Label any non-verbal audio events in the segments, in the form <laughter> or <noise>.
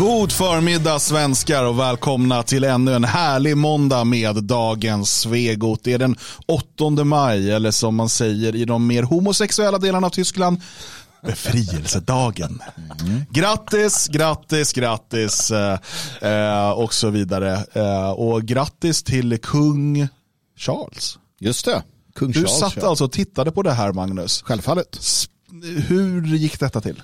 God förmiddag svenskar och välkomna till ännu en härlig måndag med dagens Svegot. Det är den 8 maj eller som man säger i de mer homosexuella delarna av Tyskland befrielsedagen. Mm. Grattis, grattis, grattis eh, eh, och så vidare. Eh, och grattis till kung Charles. Just det, kung Du Charles. satt ja. alltså och tittade på det här Magnus. Självfallet. Hur gick detta till?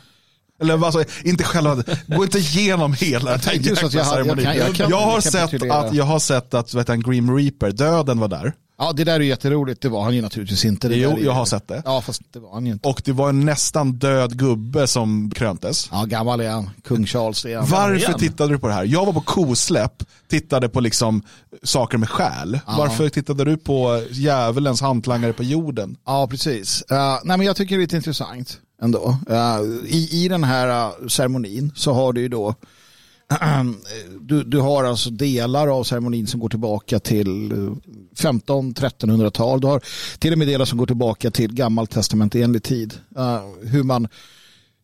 Eller alltså, inte själva, gå inte igenom hela den jag hade- jag ceremonin. kan- jag kan jag, har sett att, jag har sett att vet du, Grim Reaper, döden var där. Ja, det där är jätteroligt. Det var han ju naturligtvis inte. Det Jo, jag har sett det. Ja, fast det var han ju inte. Och det var en nästan död gubbe som kröntes. Ja, gammal är han. Kung Charles är han. Varför igen. tittade du på det här? Jag var på kosläpp, tittade på liksom saker med själ. Varför tittade du på djävulens hantlangare på jorden? Ja, precis. Uh, nej, men jag tycker det är lite intressant ändå. I, I den här äh, ceremonin så har du ju då <clears throat> du, du har alltså delar av ceremonin som går tillbaka till äh, 15-1300-tal. Du har till och med delar som går tillbaka till gammaltestamentenlig tid. Uh, hur, man,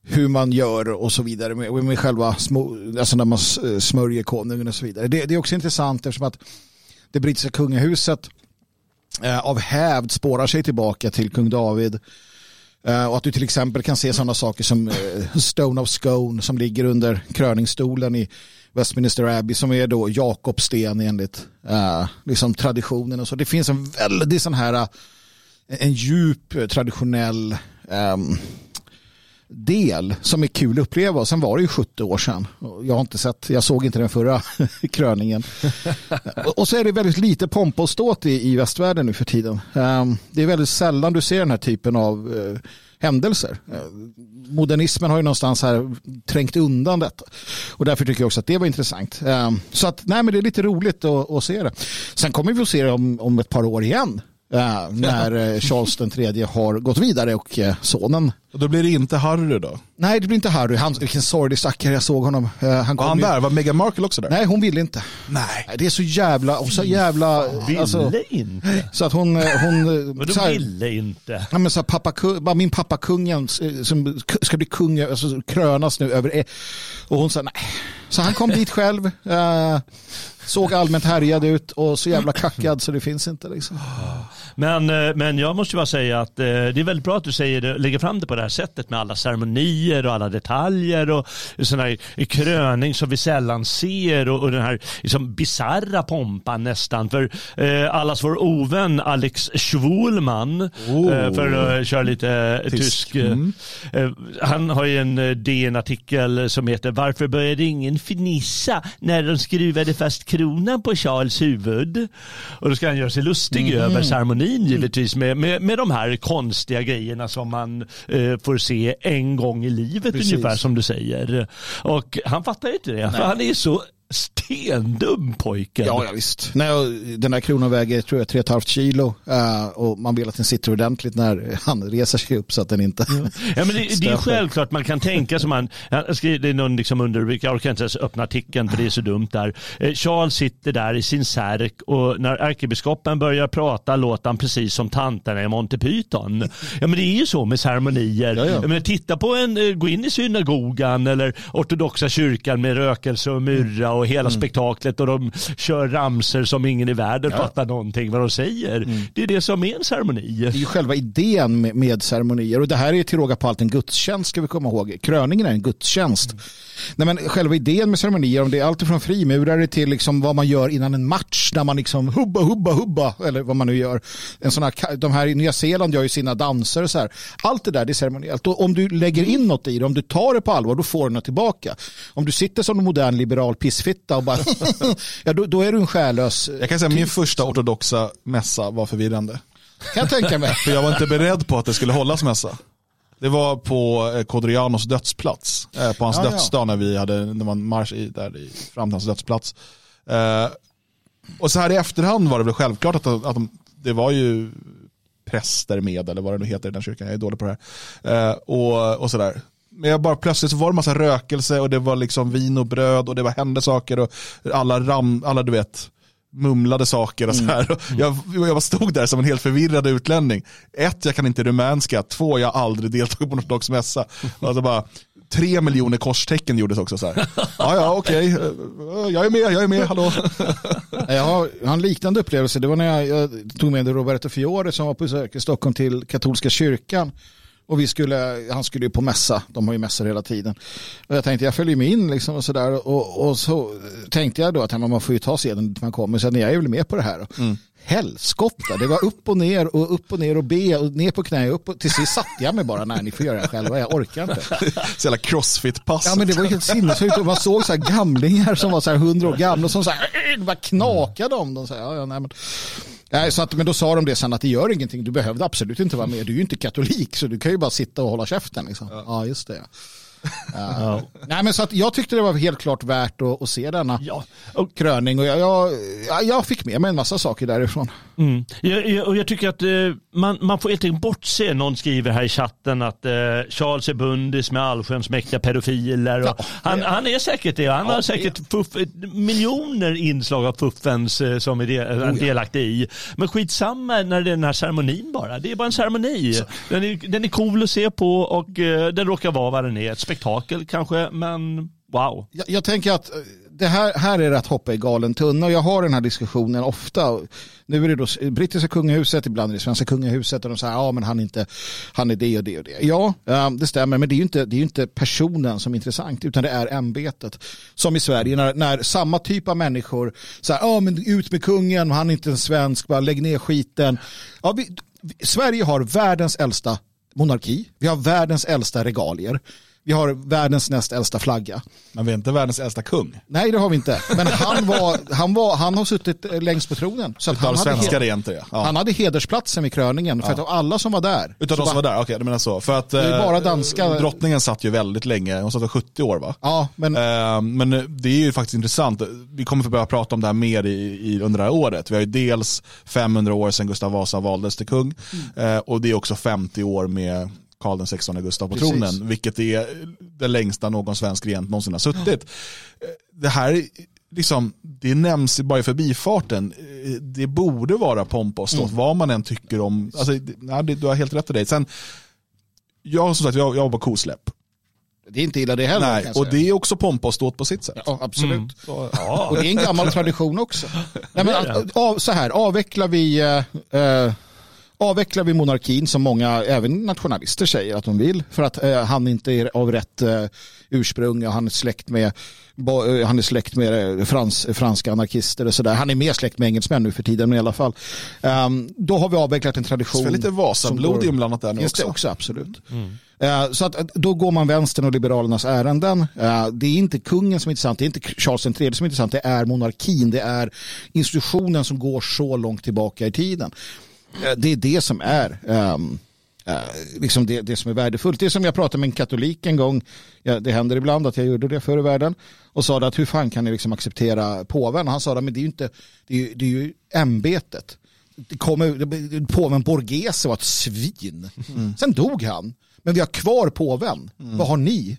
hur man gör och så vidare med, med själva små, alltså när man smörjer konungen och så vidare. Det, det är också intressant eftersom att det brittiska kungahuset uh, av hävd spårar sig tillbaka till kung David. Eh, och att du till exempel kan se sådana saker som eh, Stone of Scone som ligger under kröningsstolen i Westminster Abbey som är då Jakobsten enligt eh, liksom traditionen och så. Det finns en väldigt sån här en djup traditionell ehm, del som är kul att uppleva. Sen var det ju 70 år sedan. Jag har inte sett, jag såg inte den förra <laughs> kröningen. Och- <laughs> och så är det väldigt lite pompa och ståt i, i västvärlden nu för tiden. Ehm, det är väldigt sällan du ser den här typen av eh, händelser. Eh, modernismen har ju någonstans här trängt undan detta. Och därför tycker jag också att det var intressant. Ehm, så att, nej men det är lite roligt att, att se det. Sen kommer vi att se det om, om ett par år igen. Eh, när eh, Charles den tredje har gått vidare och eh, sonen Och då blir det inte Harry då? Nej, det blir inte Harry. Han, vilken sorglig stackare jag såg honom. Eh, han Var han ju- där? Var Meghan Markle också där? Nej, hon ville inte. Nej. Det är så jävla, och så jävla, Ville alltså, inte. så att hon, hon <laughs> Vadå så här, ville inte? Ja, men så här, pappa, min pappa kungen som ska bli kung, alltså krönas nu över e- och hon sa nej. Så han kom dit själv, eh, såg allmänt härjad ut och så jävla kackad så det finns inte liksom. Men, eh, men jag måste bara säga att eh, det är väldigt bra att du säger det, lägger fram det på det här sättet med alla ceremonier och alla detaljer och sån här kröning som vi sällan ser och, och den här liksom bisarra pompan nästan. För eh, allas vår ovän Alex Schwulman, Oh. eh, för att köra lite eh, Tysk. tysk, eh, Mm. eh, han har ju en eh, DN-artikel som heter Varför började ingen fnissa när de skruvade fast kronan på Charles huvud? Och då ska han göra sig lustig Mm. över ceremonin givetvis med, med, med de här konstiga grejerna som man eh, får se en gång i livet Precis. ungefär som du säger. Och han fattar inte det, för han är så stendum pojken. Ja, ja visst. Nej, den här kronan väger tror jag 3,5 kilo eh, och man vill att den sitter ordentligt när han reser sig upp så att den inte Ja, men det, det är självklart man kan tänka som man, jag skrev- det är någon liksom underrubrik, jag orkar inte ens öppna artikeln för det är så dumt där. Eh, Charles sitter där i sin särk och när ärkebiskopen börjar prata låter han precis som tanterna i Monty Python. Ja men det är ju så med ceremonier. Ja, ja. Jag menar, titta på en, eh, gå in i synagogan eller ortodoxa kyrkan med rökelse och myrra och hela spektaklet och de kör ramser som ingen i världen fattar någonting vad de säger. Det är det som är en ceremoni. Det är ju själva idén med, med ceremonier och det här är till råga på allt en gudstjänst ska vi komma ihåg. Kröningen är en gudstjänst. Nej, men själva idén med ceremonier, om det är allt från frimurare till liksom vad man gör innan en match när man liksom hubba, hubba, hubba eller vad man nu gör. En sån här, de här i Nya Zeeland gör ju sina danser och så här. Allt det där det är ceremoniellt och om du lägger in något i det, om du tar det på allvar, då får du något tillbaka. Om du sitter som en modern liberal pissfitta och bara, <laughs> ja då, då är du en själlös. Jag kan säga min första ortodoxa mässa var förvirrande. Kan jag tänka mig. För jag var inte beredd på att det skulle hållas mässa. Det var på eh, Kodrianos dödsplats. Eh, på hans Ja, ja. dödsdag när vi hade när man marsch i, där i, fram till hans dödsplats. Eh, och så här i efterhand var det väl självklart att, att de, det var ju präster med eller vad det nu heter i den kyrkan. Jag är dålig på det här. Eh, och, och sådär. Men jag bara plötsligt så var det massa rökelse och det var liksom vin och bröd och det var hände saker och alla ram, alla du vet mumlade saker och så här. Och Jag, jag stod där som en helt förvirrad utlänning. Ett, jag kan inte rumänska. Två, jag har aldrig deltagit på någon slags mässa. Och så bara, tre miljoner korstecken gjordes också så här. Ja, ja, okej. Okay. Jag är med, jag är med, hallå. Jag har, jag har en liknande upplevelse. Det var när jag, jag tog med Roberto Fiore som var på besök i Stockholm till katolska kyrkan. Och vi skulle, han skulle ju på mässa, de har ju mässor hela tiden. Och jag tänkte jag följer med in liksom och sådär. Och, och så tänkte jag då att man får ju ta seden dit man kommer. Så jag är väl med på det här. Mm. Helskotta, det var upp och ner och upp och ner och be och ner på knä upp och till sist satte jag mig bara, nej ni får göra det själva, jag orkar inte. <laughs> Så jävla crossfit-pass. Ja men det var helt sinnessjukt man såg så här gamlingar som var så här hundra år gamla och som så här, bara knakade om dem. Så här, ja, ja, nej, men. Nej, så att, men då sa de det sen att det gör ingenting, du behövde absolut inte vara med, du är ju inte katolik så du kan ju bara sitta och hålla käften. Liksom. Ja. ja, just det. <laughs> Ja. Nej, men så att jag tyckte det var helt klart värt att, att se denna ja. och kröning och jag, jag, jag, fick med mig en massa saker därifrån. Mm. Jag, jag, och jag tycker att eh, man, man får helt enkelt bortse, någon skriver här i chatten att eh, Charles är bundis med allsköns mäktiga pedofiler. Och ja, han, han är säkert det, han har säkert fuff, miljoner inslag av fuffens eh, som är del, oh, delaktig i. Men skitsamma när det är den här ceremonin bara, det är bara en ceremoni. Den är, den är cool att se på och eh, den råkar vara vad den är spektakel kanske, men wow. Jag, jag tänker att eh, det här, här är det att hoppa i galen tunna och jag har den här diskussionen ofta. Nu är det då brittiska kungahuset, ibland är det svenska kungahuset och de säger ja men han är, inte, han är det och det och det. Ja, eh, det stämmer men det är ju inte, det är inte personen som är intressant utan det är ämbetet. Som i Sverige när, när samma typ av människor säger ja men ut med kungen, han är inte en svensk, bara lägg ner skiten. Ja, vi, Sverige har världens äldsta monarki, vi har världens äldsta regalier. Vi har världens näst äldsta flagga. Men vi är inte världens äldsta kung. Nej, det har vi inte. Men han, var, han, var, han har suttit eh, längst på tronen. Så han, svenska hade, regenter, ja. han hade hedersplatsen vid kröningen. För ja. att av alla som var där. Utav de som var där, okej, okay, du menar så. För att det är bara eh, danska... drottningen satt ju väldigt länge, hon satt 70 år va? Ja, men... Eh, men det är ju faktiskt intressant. Vi kommer få börja prata om det här mer i, i, under det här året. Vi har ju dels 500 år sedan Gustav Vasa valdes till kung. Mm. Eh, och det är också 50 år med Karl XVI Gustav på Precis. tronen, vilket är det längsta någon svensk regent någonsin har suttit. Ja. Det här liksom, det nämns bara i förbifarten. Det borde vara pompa och ståt, mm. vad man än tycker om. Alltså, ja, du har helt rätt i det. Sen, jag som sagt, jag, jag var kosläpp. Det är inte illa det heller. Nej, och det är också pompa och ståt på sitt sätt. Ja, absolut. Mm. Så, ja. Och det är en gammal tradition också. Nej, men, av, så här, avvecklar vi äh, avvecklar vi monarkin som många, även nationalister säger att de vill för att eh, han inte är av rätt eh, ursprung och han är släkt med eh, han är släkt med eh, frans, franska anarkister och sådär. Han är mer släkt med engelsmän nu för tiden men i alla fall. Um, då har vi avvecklat en tradition. Det är lite Vasablod inblandat där nu också. Det också absolut. Mm. Uh, så att, då går man vänstern och liberalernas ärenden. Det är inte kungen som är intressant, det är inte Charles III som är intressant, det är monarkin, det är institutionen som går så långt tillbaka i tiden. Eh, det är det som är um, uh, liksom det, det som är värdefullt. Det är som jag pratade med en katolik en gång, ja, det händer ibland att jag gjorde det förr i världen, och sa att hur fan kan ni liksom acceptera påven? Han sa att det är ju inte, det är, det är ju ämbetet. Det kommer, påven Borghese var ett svin. Mm. Sen dog han. Men vi har kvar påven. Mm. Vad har ni?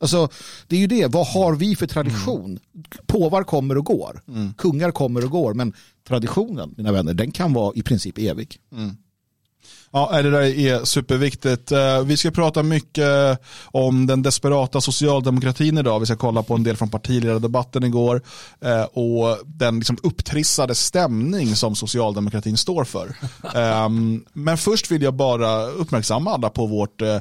Alltså, det är ju det, vad har vi för tradition? Mm. Påvar kommer och går, mm. kungar kommer och går, men traditionen, mina vänner, den kan vara i princip evig. Mm. Ja, det där är superviktigt. Eh, vi ska prata mycket om den desperata socialdemokratin idag. Vi ska kolla på en del från partiledardebatten igår eh, och den liksom upptrissade stämning som socialdemokratin står för. <laughs> Ehm, men först vill jag bara uppmärksamma alla på vårt eh,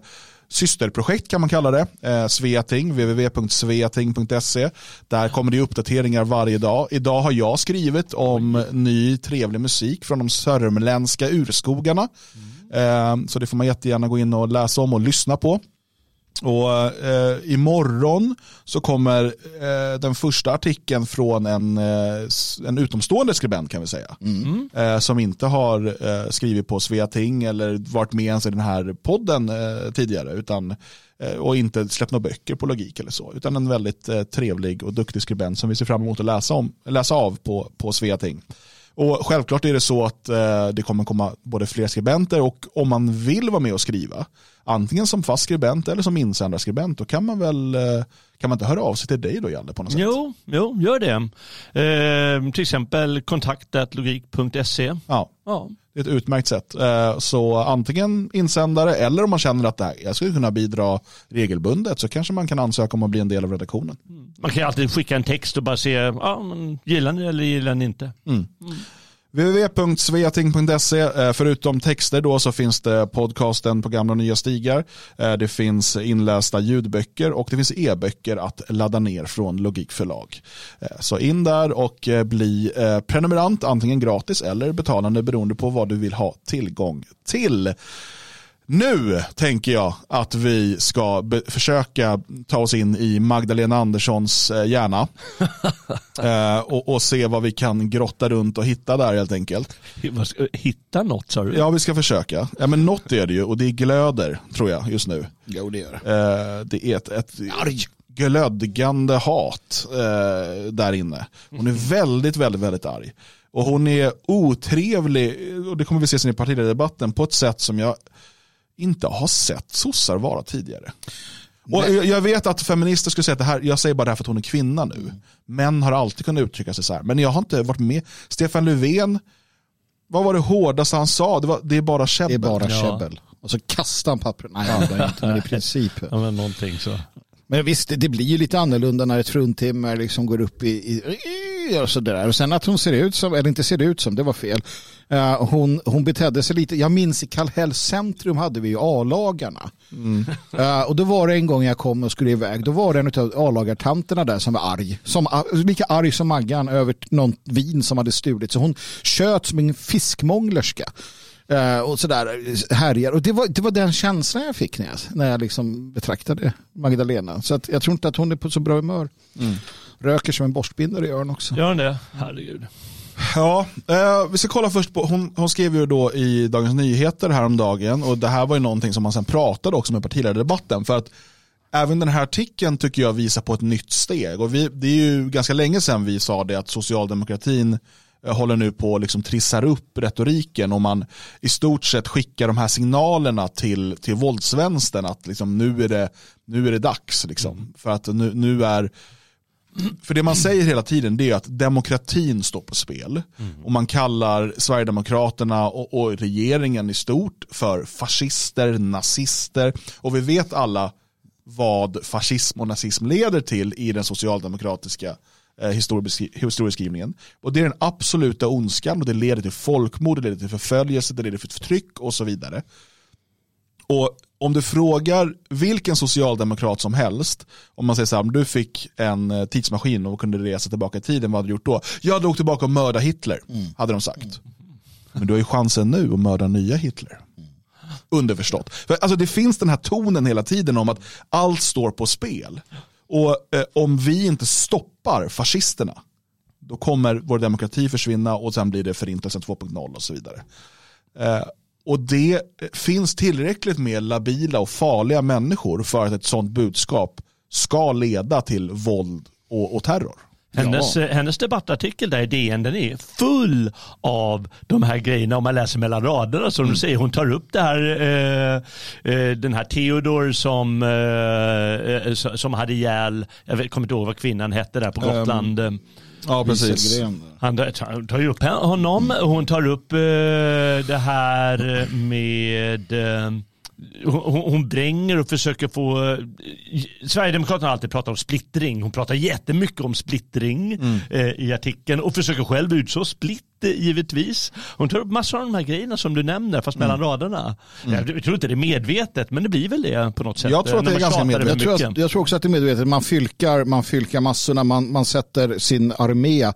systerprojekt kan man kalla det. Eh, Sveating, www.sveating.se. Där kommer det uppdateringar varje dag. Idag har jag skrivit om ny trevlig musik från de sörmländska urskogarna. Mm. Eh, så det får man jättegärna gå in och läsa om och lyssna på. Och eh, imorgon så kommer eh, den första artikeln från en, eh, en utomstående skribent kan vi säga. Mm. Eh, som inte har eh, skrivit på Sveating eller varit med ens i den här podden eh, tidigare. Utan, eh, och inte släppt några böcker på logik eller så. Utan en väldigt trevlig och duktig skribent som vi ser fram emot att läsa, om, läsa av på, på Sveating. Och självklart är det så att det kommer komma både fler skribenter och om man vill vara med och skriva antingen som fast skribent eller som insändarskribent, då kan man väl eh, kan man inte höra av sig till dig då Jalle på något sätt? Jo, jo gör det. Eh, till exempel kontaktatlogik.se. Ja. Ja. Det är ett utmärkt sätt. Eh, Så antingen insändare eller om man känner att här, jag skulle kunna bidra regelbundet så kanske man kan ansöka om att bli en del av redaktionen. Man kan alltid skicka en text och bara se, ja, men gillar ni eller gillar ni inte? www.sveating.se eh, Förutom texter då så finns det podcasten på gamla och nya stigar. Eh, det finns inlästa ljudböcker och det finns e-böcker att ladda ner från Logikförlag. Eh, så in där och bli prenumerant antingen gratis eller betalande beroende på vad du vill ha tillgång till. Nu tänker jag att vi ska be- försöka ta oss in i Magdalena Anderssons eh, hjärna <laughs> eh, och, och se vad vi kan grotta runt och hitta där helt enkelt. Hitta något sa du? Ja, vi ska försöka. Ja, men något är det ju och det är glöder tror jag just nu. Jo, det gör det. Eh, det är ett, ett glödgande hat eh, där inne. Hon är väldigt, väldigt, väldigt arg. Och hon är otrevlig, och det kommer vi se sen i partiledardebatten, på ett sätt som jag inte har sett sossar vara tidigare. Och jag jag vet att feminister skulle säga att det här, jag säger bara det här för att hon är kvinna nu. Män har alltid kunnat uttrycka sig så här. Men jag har inte varit med. Stefan Löfven, vad var det hårdaste han sa? Det, var, det är bara Det är käbbel. bara Ja. käbbel. Och så kastar han pappret. Nej, det är inte, men i princip. Ja, men någonting så. Men visst, det- det blir ju lite annorlunda när ett fruntimmer liksom går upp i, i och så där. Och sen att hon ser ut som, eller inte ser ut som, det var fel. Eh, hon, hon betedde sig lite, jag minns i Kallhälls centrum hade vi ju A-lagarna. Eh, och då var det en gång jag kom och skulle iväg, då var det en av A-lagartanterna där som var arg. Som, lika arg som Maggan över någon vin som hade stulit. Så hon tjöt som en fiskmånglerska. Eh, och sådär härjar. Och det var, det var den känslan jag fick när jag, när jag liksom betraktade Magdalena. Så att jag tror inte att hon är på så bra humör. Röker som en borstbindare gör hon också. Gör han det? Herregud. Ja, eh, vi ska kolla först på, hon, hon skrev ju då i Dagens Nyheter häromdagen och det här var ju någonting som man sen pratade också med partiledardebatten för att även den här artikeln tycker jag visar på ett nytt steg och vi, det är ju ganska länge sedan vi sa det att socialdemokratin eh, håller nu på att liksom trissar upp retoriken och man i stort sett skickar de här signalerna till, till våldsvänstern att liksom nu, är det, nu är det dags. Liksom. För att nu, nu är för det man <clears throat> säger hela tiden det är att demokratin står på spel. Och man kallar Sverigedemokraterna och, och regeringen i stort för fascister, nazister. Och vi vet alla vad fascism och nazism leder till i den socialdemokratiska eh, historieskrivningen. Och det är den absoluta ondskan och det leder till folkmord, det leder till förföljelse, det leder till förtryck och så vidare. Och om du frågar vilken socialdemokrat som helst, om man säger så här, om du fick en eh, tidsmaskin och kunde resa tillbaka i tiden, vad hade du gjort då? Jag drog tillbaka och mörda Hitler, hade de sagt. Men du har ju chansen nu att mörda nya Hitler. Underförstått. För, alltså, det finns den här tonen hela tiden om att allt står på spel. Och eh, om vi inte stoppar fascisterna, då kommer vår demokrati försvinna och sen blir det förintelsen 2.0 och så vidare. Eh, och det finns tillräckligt med labila och farliga människor för att ett sånt budskap ska leda till våld och, och terror. Hennes, eh, hennes debattartikel där i DN den är full av de här grejerna om man läser mellan raderna. Som du säger, hon tar upp det här, eh, eh, den här Theodor som, eh, eh, som hade ihjäl, jag vet, kommer inte ihåg vad kvinnan hette där på Gotland. Eh, Ja, Wieselgren. Han tar, ju upp honom. Hon tar upp eh, det här med eh, hon, bränger och försöker få... eh, Sverigedemokraterna har alltid pratat om splittring. Hon pratar jättemycket om splittring eh, i artikeln och försöker själv utså split eh, givetvis. Hon tar upp massor av de här grejerna som du nämner fast mellan raderna. Jag, jag tror inte det är medvetet men det blir väl det på något sätt. Jag tror att det är ganska medvetet. Jag tror, att, jag tror också att det är medvetet. Man fylkar, man fylkar massorna, man, man sätter sin armé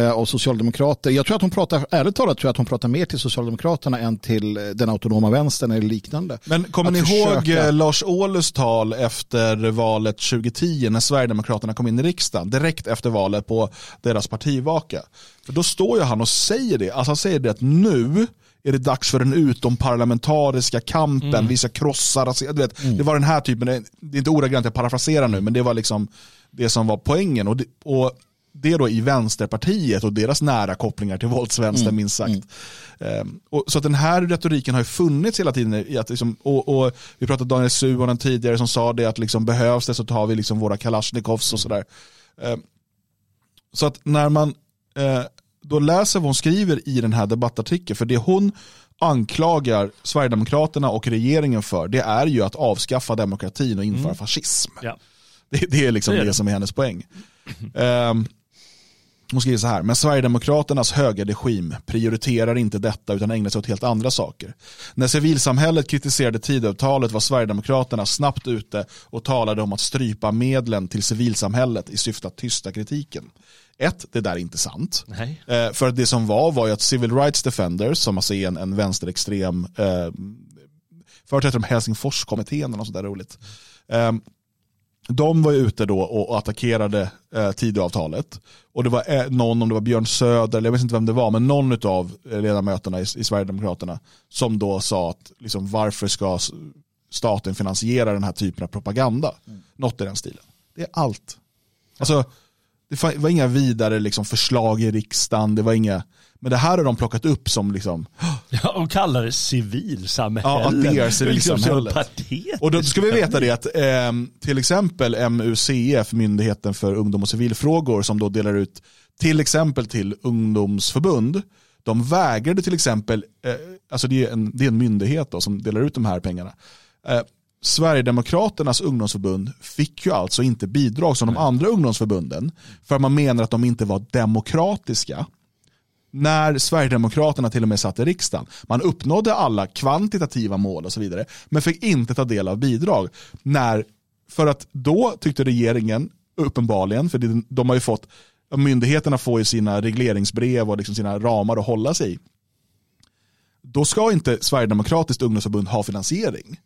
av socialdemokrater. Jag tror att hon pratar, ärligt talat tror jag att hon pratar mer till Socialdemokraterna än till eh, den autonoma vänstern eller liknande. Men kommer Att ni ihåg försöka- eh, Lars Ohlys tal efter valet 2010 när Sverigedemokraterna kom in i riksdagen, direkt efter valet på deras partivaka? För då står ju han och säger det, alltså han säger det att nu är det dags för den utomparlamentariska kampen, vi ska krossa rasism. Du vet, Det var den här typen, det är inte ordagrant jag parafraserar nu, men det var liksom det som var poängen. Och, det, och det då i Vänsterpartiet och deras nära kopplingar till våldsvänster mm. minst sagt. Mm. Um, och, så att den här retoriken har ju funnits hela tiden. I att liksom, och, och vi pratade Daniel Suhonen tidigare som sa det att liksom, behövs det så tar vi liksom våra Kalashnikovs och sådär. Um, så att när man uh, då läser vad hon skriver i den här debattartikeln, för det hon anklagar Sverigedemokraterna och regeringen för, det är ju att avskaffa demokratin och införa mm. fascism. Ja. Det, det, är liksom det, är det. som är hennes poäng. Um, hon skriver så här, men Sverigedemokraternas högerregim prioriterar inte detta utan ägnar sig åt helt andra saker. När civilsamhället kritiserade tidavtalet var Sverigedemokraterna snabbt ute och talade om att strypa medlen till civilsamhället i syfte att tysta kritiken. Ett, det där är inte sant. Eh, för det som var var ju att Civil Rights Defenders, som alltså är en, en vänsterextrem eh, företrädare om Helsingforskommittén och sånt där roligt. Eh, de var ute då och attackerade eh, Tidöavtalet. Och det var eh, någon, om det var Björn Söder, eller jag vet inte vem det var, men någon av eh, ledamöterna i, i Sverigedemokraterna som då sa att liksom, varför ska staten finansiera den här typen av propaganda? Mm. Något i den stilen. Det är allt. Alltså, det var inga vidare liksom, förslag i riksdagen, det var inga, men det här har de plockat upp som liksom... Ja, och kallar det civilsamhälle. Ja, att det är civilsamhället. och då ska vi veta det att eh, till exempel MUCF, Myndigheten för ungdom och civilfrågor, som då delar ut till exempel till ungdomsförbund, de vägrade till exempel, eh, alltså det är en, det är en myndighet då, som delar ut de här pengarna, eh, Sverigedemokraternas ungdomsförbund fick ju alltså inte bidrag som de andra ungdomsförbunden för man menar att de inte var demokratiska när Sverigedemokraterna till och med satt i riksdagen. Man uppnådde alla kvantitativa mål och så vidare men fick inte ta del av bidrag. När, för att då tyckte regeringen uppenbarligen, för de har ju fått, myndigheterna får ju sina regleringsbrev och liksom sina ramar att hålla sig i. Då ska inte Sverigedemokratiskt ungdomsförbund ha finansiering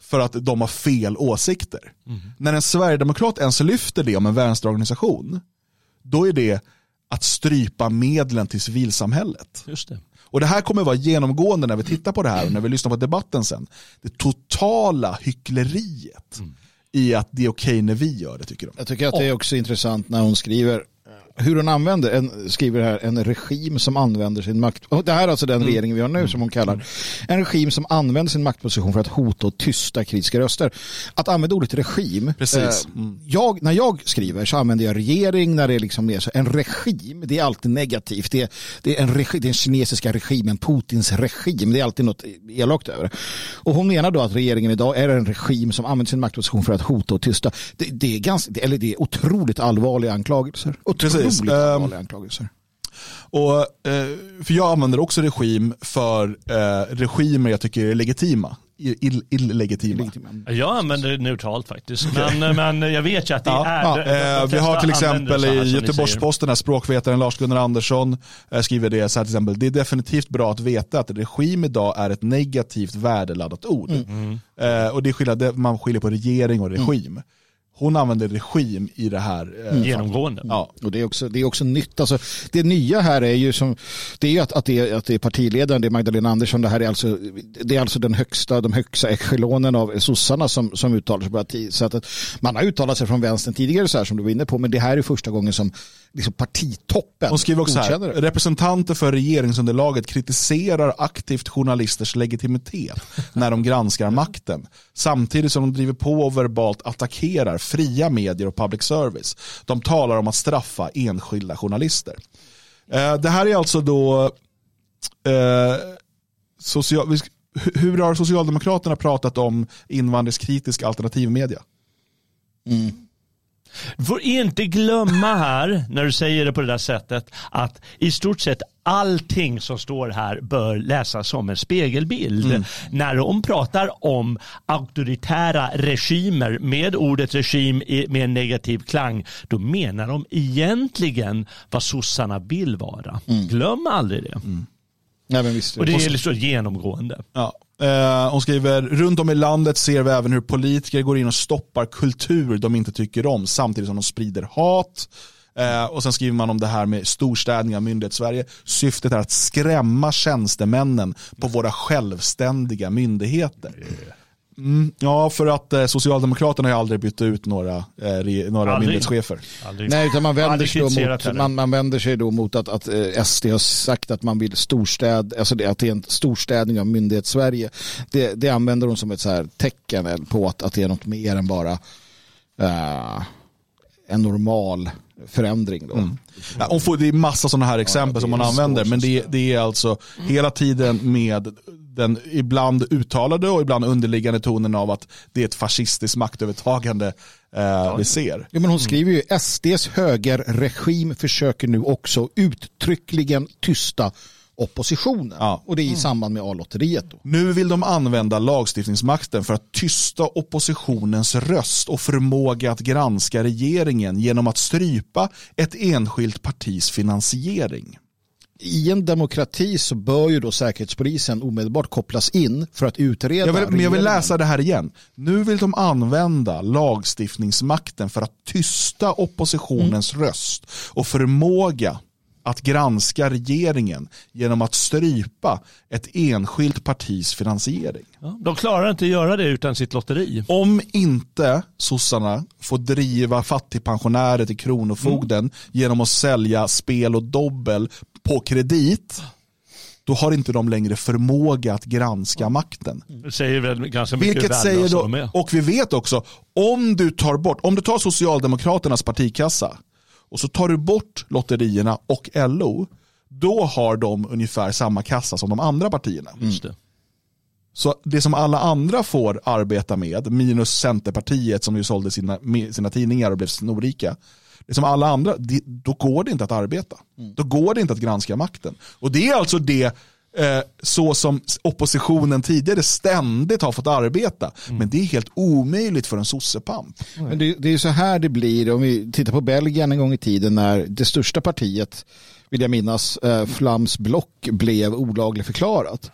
för att de har fel åsikter. Mm. När en sverigedemokrat ens lyfter det om en vänsterorganisation, då är det att strypa medlen till civilsamhället. Just det. Och det här kommer vara genomgående när vi tittar på det här och när vi lyssnar på debatten sen. Det totala hyckleriet mm. i att det är okej okay när vi gör det tycker de. Jag tycker att det är också intressant när hon skriver hur hon använder, en, skriver här, en regim som använder sin makt. Det här är alltså den mm. regering vi har nu som hon kallar. En regim som använder sin maktposition för att hota och tysta kritiska röster. Att använda ordet regim. Precis. Eh, jag, när jag skriver så använder jag regering när det är liksom mer så. En regim, det är alltid negativt. Det är, det är en regi, den kinesiska regimen, Putins regim. Det är alltid något elakt över Och hon menar då att regeringen idag är en regim som använder sin maktposition för att hota och tysta. Det, det är, ganska, eller det är otroligt allvarliga anklagelser. Otroligt Precis. Otroligt um, anklagelser. Och, eh, för jag använder också regim för eh, regimer jag tycker är legitima. Ill, illegitima. Jag använder det neutralt faktiskt. Men, men jag vet ju att det ja, är... Ja. Eh, vi har till exempel i Göteborgs-Posten, språkvetaren Lars-Gunnar Andersson eh, skriver det så här till exempel. Det är definitivt bra att veta att regim idag är ett negativt värdeladdat ord. Mm. Eh, och det är skillnad, man skiljer på regering och regim. Mm hon använder regim i det här. Eh, mm. Genomgående. Ja. Och det är, också, det är också nytt. Alltså, det nya här är ju som, det är ju att, att, det är, att det är partiledaren, det är Magdalena Andersson, det här är alltså, det är alltså den högsta, de högsta echelonen av sossarna som, som uttalar sig på parti. Så att, att man har uttalat sig från vänstern tidigare så här som du var inne på, men det här är första gången som liksom partitoppen Hon skriver också här, representanter för regeringsunderlaget kritiserar aktivt journalisters legitimitet när de granskar makten. Samtidigt som de driver på och verbalt attackerar fria medier och public service. De talar om att straffa enskilda journalister. Eh, det här är alltså då eh, social, hur har Socialdemokraterna pratat om invandringskritisk alternativmedia? Mm. Du får inte glömma här, när du säger det på det där sättet, att i stort sett allting som står här bör läsas som en spegelbild. Mm. När de pratar om auktoritära regimer med ordet regim med en negativ klang, då menar de egentligen vad sossarna vill vara. Mm. Glöm aldrig det. Mm. Ja, visst, och det är så genomgående. Ja. Eh, hon skriver, runt om i landet ser vi även hur politiker går in och stoppar kultur de inte tycker om samtidigt som de sprider hat. Eh, och sen skriver man om det här med storstädning av myndighetssverige. Syftet är att skrämma tjänstemännen på våra självständiga myndigheter. Mm, ja, för att eh, Socialdemokraterna har aldrig bytt ut några, eh, några Aldrig. myndighetschefer. Aldrig. Nej, utan man vänder, sig mot, man, man vänder sig då mot att, att eh, SD har sagt att man vill storstäd, alltså det, att det är en storstädning av myndighets-Sverige. Det, det använder de som ett så här tecken på att, att det är något mer än bara eh, en normal förändring. Då. Mm. Ja, och får, det är massa sådana här exempel det som man använder, men det, det är alltså hela tiden med den ibland uttalade och ibland underliggande tonen av att det är ett fascistiskt maktövertagande eh, vi ser. Ja, men hon skriver ju SDs högerregim försöker nu också uttryckligen tysta oppositionen. Ja. Och det är i samband med A-lotteriet. Nu vill de använda lagstiftningsmakten för att tysta oppositionens röst och förmåga att granska regeringen genom att strypa ett enskilt partis finansiering. I en demokrati så bör ju då säkerhetspolisen omedelbart kopplas in för att utreda Jag vill, men jag vill läsa det här igen. Nu vill de använda lagstiftningsmakten för att tysta oppositionens röst och förmåga att granska regeringen genom att strypa ett enskilt partis finansiering. De klarar inte att göra det utan sitt lotteri. Om inte sossarna får driva fattigpensionärer till kronofogden genom att sälja spel och dobbel på kredit, då har inte de längre förmåga att granska makten. Det säger väl ganska mycket Vilket säger då, och vi vet också, om du tar bort, om du tar Socialdemokraternas partikassa och så tar du bort lotterierna och LO, då har de ungefär samma kassa som de andra partierna. Just det. Så det som alla andra får arbeta med, minus Centerpartiet som ju sålde sina, sina tidningar och blev snorrika, det som alla andra, det, då går det inte att arbeta. Då går det inte att granska makten. Och det är alltså det eh, så som oppositionen tidigare ständigt har fått arbeta. Men det är helt omöjligt för en sossepamp. Men det, det är så här det blir om vi tittar på Belgien en gång i tiden när det största partiet, vill jag minnas, eh, Flams block blev olagligt förklarat.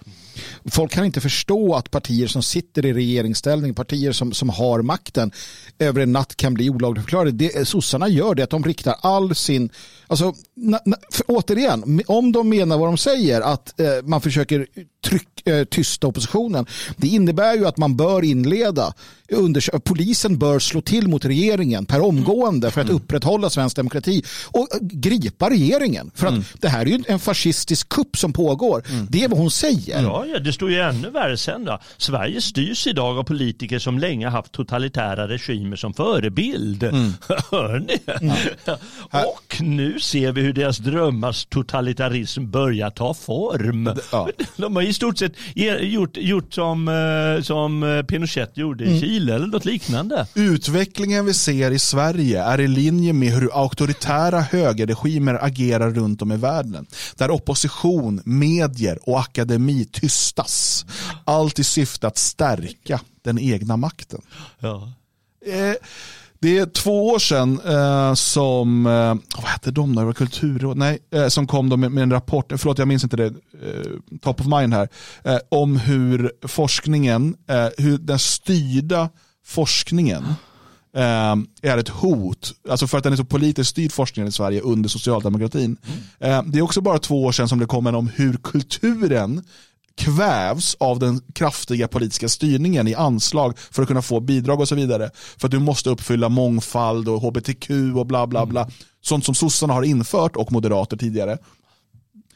Folk kan inte förstå att partier som sitter i regeringsställning, partier som, som har makten, över en natt kan bli olagligt förklarade. Det, sossarna gör det att de riktar all sin, alltså, na, na, återigen, om de menar vad de säger, att eh, man försöker tryck, eh, tysta oppositionen, det innebär ju att man bör inleda, undersö- polisen bör slå till mot regeringen per omgående för att upprätthålla svensk demokrati och eh, gripa regeringen. För att det här är ju en fascistisk kupp som pågår. Det är vad hon säger. Ja, ja, det står ju ännu värre sen då. Sverige styrs idag av politiker som länge haft totalitära regimer som förebild. <laughs> Hör ni? <laughs> Och nu ser vi hur deras drömmars totalitarism börjar ta form. ja. <laughs> De har i stort sett gjort, gjort som, eh, som eh, Pinochet gjorde i Chile eller något liknande. Utvecklingen vi ser i Sverige är i linje med hur auktoritära högerregimer agerar runt om i världen. Där opposition, medier och akademi tystas. Allt i syfte att stärka den egna makten. Ja. Eh, Det är två år sedan eh, som, eh, vad hette de där, Det var kulturråd, nej, eh, som kom då med, med en rapport, förlåt jag minns inte det, eh, top of mind här, eh, om hur forskningen, eh, hur den styrda forskningen är ett hot, alltså för att den är så politiskt styrd forskningen i Sverige under socialdemokratin. Eh, det är också bara två år sedan som det kom en om hur kulturen kvävs av den kraftiga politiska styrningen i anslag för att kunna få bidrag och så vidare. För att du måste uppfylla mångfald och hbtq och bla bla bla. Sånt som sossarna har infört och moderater tidigare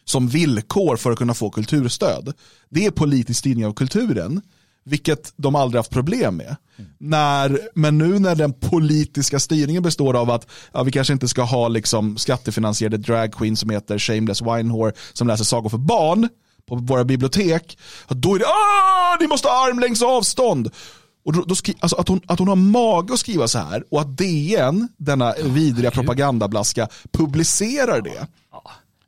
som villkor för att kunna få kulturstöd. Det är politisk styrning av kulturen, vilket de aldrig haft problem med. När, men nu när den politiska styrningen består av att ja, vi kanske inte ska ha liksom skattefinansierade drag queen som heter Shameless Winehore som läser sagor för barn på våra bibliotek, då är det ah, ni måste ha armlängds avstånd. Och då, då skri, alltså att, hon, att hon har mage att skriva så här och att DN, denna vidriga propagandablaska, publicerar det.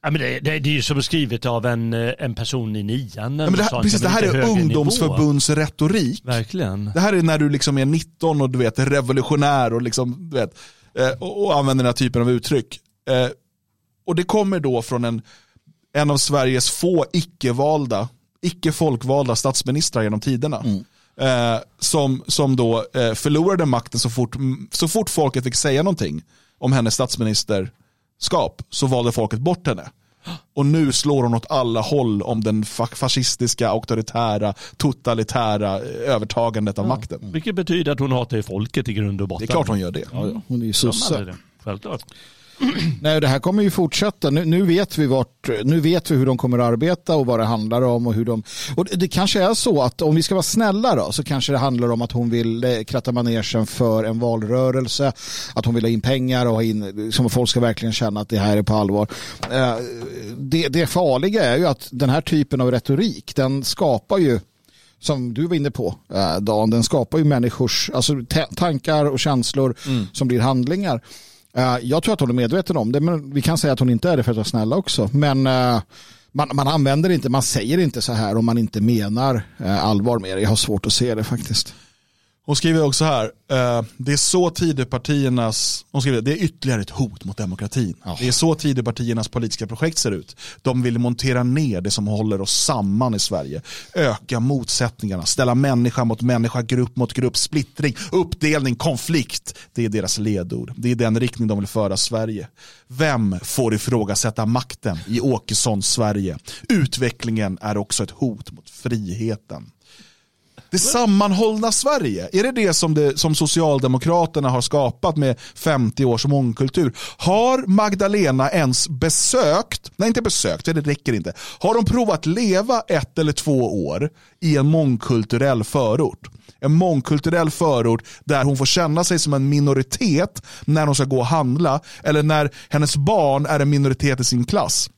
Ja, men det, det, det är ju som skrivet av en, eh, en person i nian. Ja, men det, här, precis, det här är ungdomsförbundsretorik. Verkligen. Det här är när du liksom är 19 och du vet, är revolutionär och, liksom, du vet, eh, och, och använder den här typen av uttryck. Eh, och det kommer då från en, en av Sveriges få icke-valda, icke-folkvalda statsministrar genom tiderna. Eh, som, som då eh, förlorade makten så fort, så fort folket fick säga någonting om hennes statsministerskap så valde folket bort henne. Och nu slår hon åt alla håll om den fa- fascistiska, auktoritära, totalitära eh, övertagandet av makten. Vilket betyder att hon hatar folket i grund och botten. Det är klart hon gör det. Ja, ja. Hon är ju sosse. Självklart. <clears throat> Nej, det här kommer ju fortsätta. Nu, nu, vet vi vart, nu vet vi hur de kommer att arbeta och vad det handlar om. Och hur de, och det, det kanske är så att om vi ska vara snälla då, så kanske det handlar om att hon vill eh, kratta manegen för en valrörelse. Att hon vill ha in pengar och ha in, som folk ska verkligen känna att det här är på allvar. Eh, Det, det farliga är ju att den här typen av retorik, den skapar ju som du var inne på, eh, Dan, den skapar ju människors alltså, ta- tankar och känslor som blir handlingar. Eh, jag tror att hon är medveten om det, men vi kan säga att hon inte är det för att vara snälla också. Men eh, man, man använder inte, man säger inte så här om man inte menar eh, allvar med det. Jag har svårt att se det faktiskt. Hon skriver också här, eh, det är så Tidöpartiernas, hon skriver, det är ytterligare ett hot mot demokratin. Det är så Tidöpartiernas politiska projekt ser ut. De vill montera ner det som håller oss samman i Sverige. Öka motsättningarna, ställa människa mot människa, grupp mot grupp, splittring, uppdelning, konflikt. Det är deras ledord. Det är den riktning de vill föra Sverige. Vem får ifrågasätta makten i Åkessons Sverige? Utvecklingen är också ett hot mot friheten. Det sammanhållna Sverige, är det det som, det som Socialdemokraterna har skapat med 50 års mångkultur? Har Magdalena ens besökt, nej inte besökt, det räcker inte. Har de provat leva ett eller två år i en mångkulturell förort? En mångkulturell förort där hon får känna sig som en minoritet när hon ska gå och handla eller när hennes barn är en minoritet i sin klass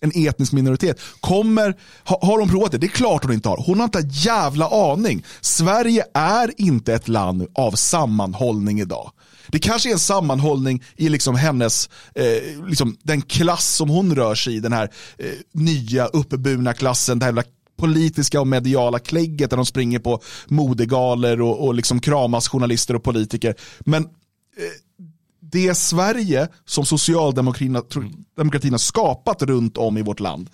en etnisk minoritet. Kommer, ha, har hon provat det? Det är klart hon inte har. Hon har inte en jävla aning. Sverige är inte ett land av sammanhållning idag. Det kanske är en sammanhållning i liksom hennes, eh, liksom den klass som hon rör sig i, den här eh, nya uppburna klassen, det här politiska och mediala klägget där de springer på modegaler och, och liksom kramas journalister och politiker. Men eh, det Sverige som socialdemokratin demokratin har skapat runt om i vårt land,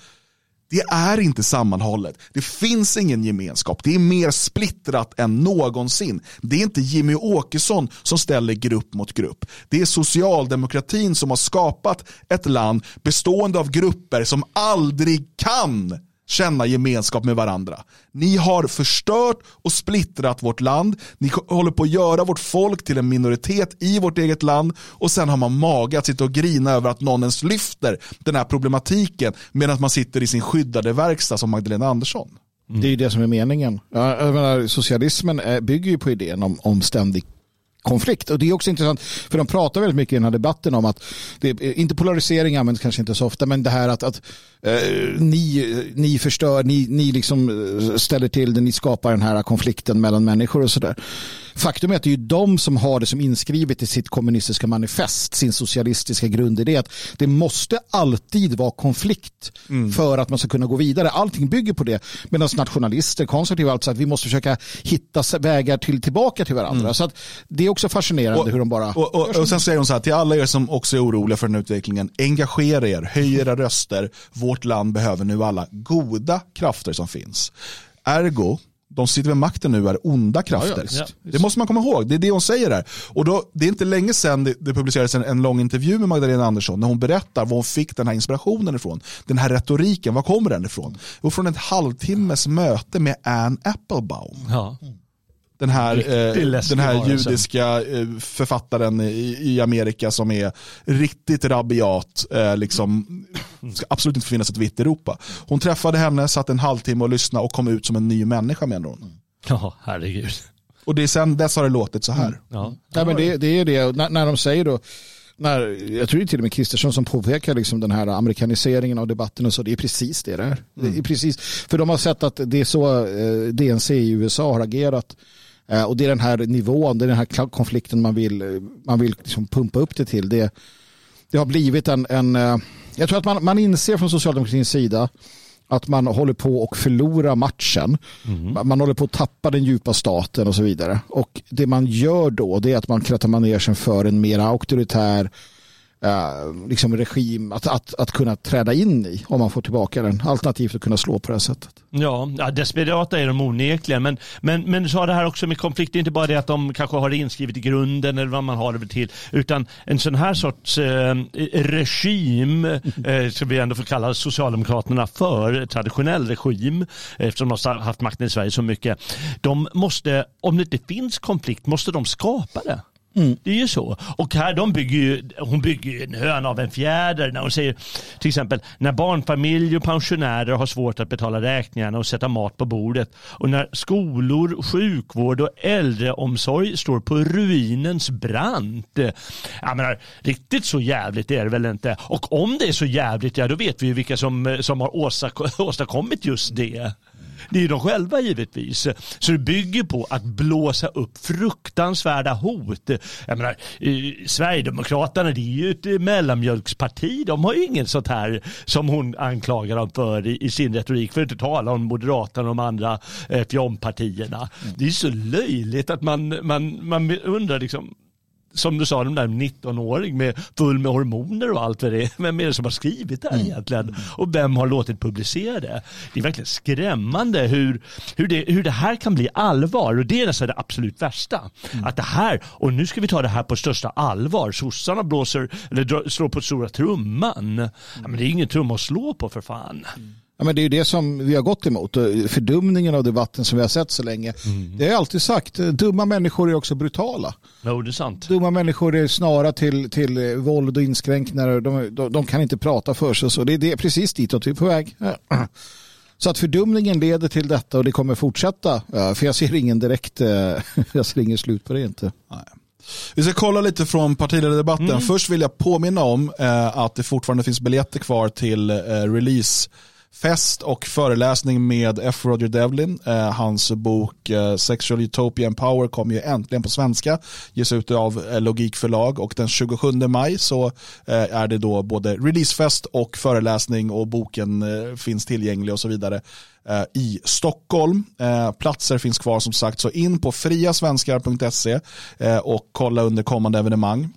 det är inte sammanhållet. Det finns ingen gemenskap. Det är mer splittrat än någonsin. Det är inte Jimmy Åkesson som ställer grupp mot grupp. Det är socialdemokratin som har skapat ett land bestående av grupper som aldrig kan känna gemenskap med varandra. Ni har förstört och splittrat vårt land. Ni håller på att göra vårt folk till en minoritet i vårt eget land och sen har man mage att sitta och grina över att någon ens lyfter den här problematiken medan man sitter i sin skyddade verkstad som Magdalena Andersson. Det är ju det som är meningen. Jag menar, socialismen eh, bygger ju på idén om, om ständig konflikt. Och det är också intressant, för de pratar väldigt mycket i den här debatten om att, det är, inte polarisering används kanske inte så ofta, men det här att, att eh, ni, ni förstör, ni, ni liksom eh, ställer till det, ni skapar den här konflikten mellan människor och sådär. Faktum är att det är ju de som har det som inskrivet i sitt kommunistiska manifest, sin socialistiska grundidé, att det måste alltid vara konflikt för att man ska kunna gå vidare. Allting bygger på det, medan nationalister, konservativa, alltså att vi måste försöka hitta vägar till, tillbaka till varandra. Så att det är också fascinerande hur de bara... Och, och, och sen säger hon så här, till alla er som också är oroliga för den utvecklingen, engagera er, höj era röster. Vårt land behöver nu alla goda krafter som finns. Ergo, de sitter vid makten nu är onda krafter. Ja, det måste man komma ihåg, det är det hon säger här. Och då, det är inte länge sedan det, det publicerades en, en lång intervju med Magdalena Andersson när hon berättar var hon fick den här inspirationen ifrån. Den här retoriken, var kommer den ifrån? Och från ett halvtimmes möte med Anne Applebaum. Ja. Den här, eh, den här judiska eh, författaren i, i Amerika som är riktigt rabiat. Eh, liksom, ska absolut inte finnas ett vitt Europa. Hon träffade henne, satt en halvtimme och lyssnade och kom ut som en ny människa menar hon. ja, herregud. Och det är sen dess har det låtit så här. Ja. Nej, men det, det är det. När, när de säger då, när, jag tror det är till och med Kristersson som påpekar liksom den här amerikaniseringen av debatten och så, det är precis det där. Det är precis, för de har sett att det är så eh, DNC i USA har agerat. Eh, och det är den här nivån, det är den här konflikten man vill, eh, man vill liksom pumpa upp det till. Det, det har blivit en, en eh, jag tror att man, man inser från socialdemokratins sida att man håller på att förlora matchen. Man- Man håller på att tappa den djupa staten och så vidare. Och det man gör då det är att man krattar manegen för en mer auktoritär eh, liksom regim att, att, att kunna träda in i om man får tillbaka den. Alternativt att kunna slå på det här sättet. Ja, ja desperata är de onekligen. Men, men, men så har det här också med konflikt, inte bara det att de kanske har det inskrivet i grunden eller vad man har det till, utan en sån här sorts eh, regim, eh, som vi ändå får kalla Socialdemokraterna för, traditionell regim, eftersom de har haft makten i Sverige så mycket. De måste, om det inte finns konflikt, måste de skapa det. Mm. Det är ju så. Och här, de bygger ju, hon bygger ju en höna av en fjäder när hon säger till exempel när barnfamiljer och pensionärer har svårt att betala räkningarna och sätta mat på bordet och när skolor, sjukvård och äldreomsorg står på ruinens brant. Jag menar, riktigt så jävligt är det väl inte. Och om det är så jävligt, ja då vet vi ju vilka som, som har <laughs> åstadkommit just det. Det är ju de själva givetvis. Så det bygger på att blåsa upp fruktansvärda hot. Jag menar, Sverigedemokraterna det är ju ett mellanmjölksparti. De har ju inget sånt här som hon anklagar dem för i, i sin retorik. För att inte tala om Moderaterna och de andra eh, fjompartierna. Mm. Det är så löjligt att man, man, man undrar liksom som du sa, de där 19-åring med full med hormoner och allt vad det är. <laughs> Vem är det som har skrivit det här mm. egentligen? Och vem har låtit publicera det? Det är verkligen skrämmande hur, hur, det, hur det här kan bli allvar. Och det är nästan det absolut värsta. Mm. Att det här, och nu ska vi ta det här på största allvar. Sossarna blåser, eller slår på stora trumman. Mm. Ja, men det är ingen trumma att slå på för fan. Mm. Ja, men det är det som vi har gått emot. Fördumningen av debatten som vi har sett så länge. Mm. Det har jag alltid sagt. Dumma människor är också brutala. Jo, det är sant. Dumma människor är snara till, till eh, våld och inskränkningar. De, de, de, kan inte prata för sig. Så det är det, precis ditåt vi är på väg. <clears throat> Så att fördumningen leder till detta och det kommer fortsätta. För jag ser ingen direkt, eh, <laughs> jag ser ingen slut på det inte. Nej. Vi ska kolla lite från partiledardebatten. Mm. Först vill jag påminna om eh, att det fortfarande finns biljetter kvar till eh, release fest och föreläsning med F. Roger Devlin. Eh, hans bok eh, Sexual Utopia and Power kommer ju äntligen på svenska, ges ut av eh, Logikförlag och den 27 maj så eh, är det då både releasefest och föreläsning och boken eh, finns tillgänglig och så vidare eh, i Stockholm. Eh, platser finns kvar som sagt så in på friasvenskar.se eh, och kolla under kommande evenemang.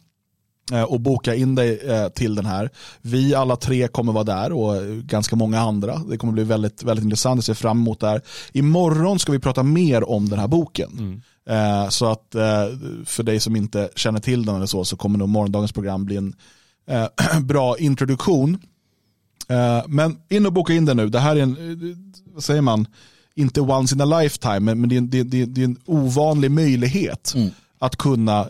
Eh, och boka in dig eh, till den här. Vi alla tre kommer vara där och ganska många andra. Det kommer bli väldigt, väldigt intressant. Jag ser fram emot det här. Imorgon ska vi prata mer om den här boken. Mm. Eh, så att för dig som inte känner till den eller så så kommer nog morgondagens program bli en <clears throat> bra introduktion. Men in och boka in den nu. Det här är en, vad säger man, inte once in a lifetime, men det är en, det är en ovanlig möjlighet mm. att kunna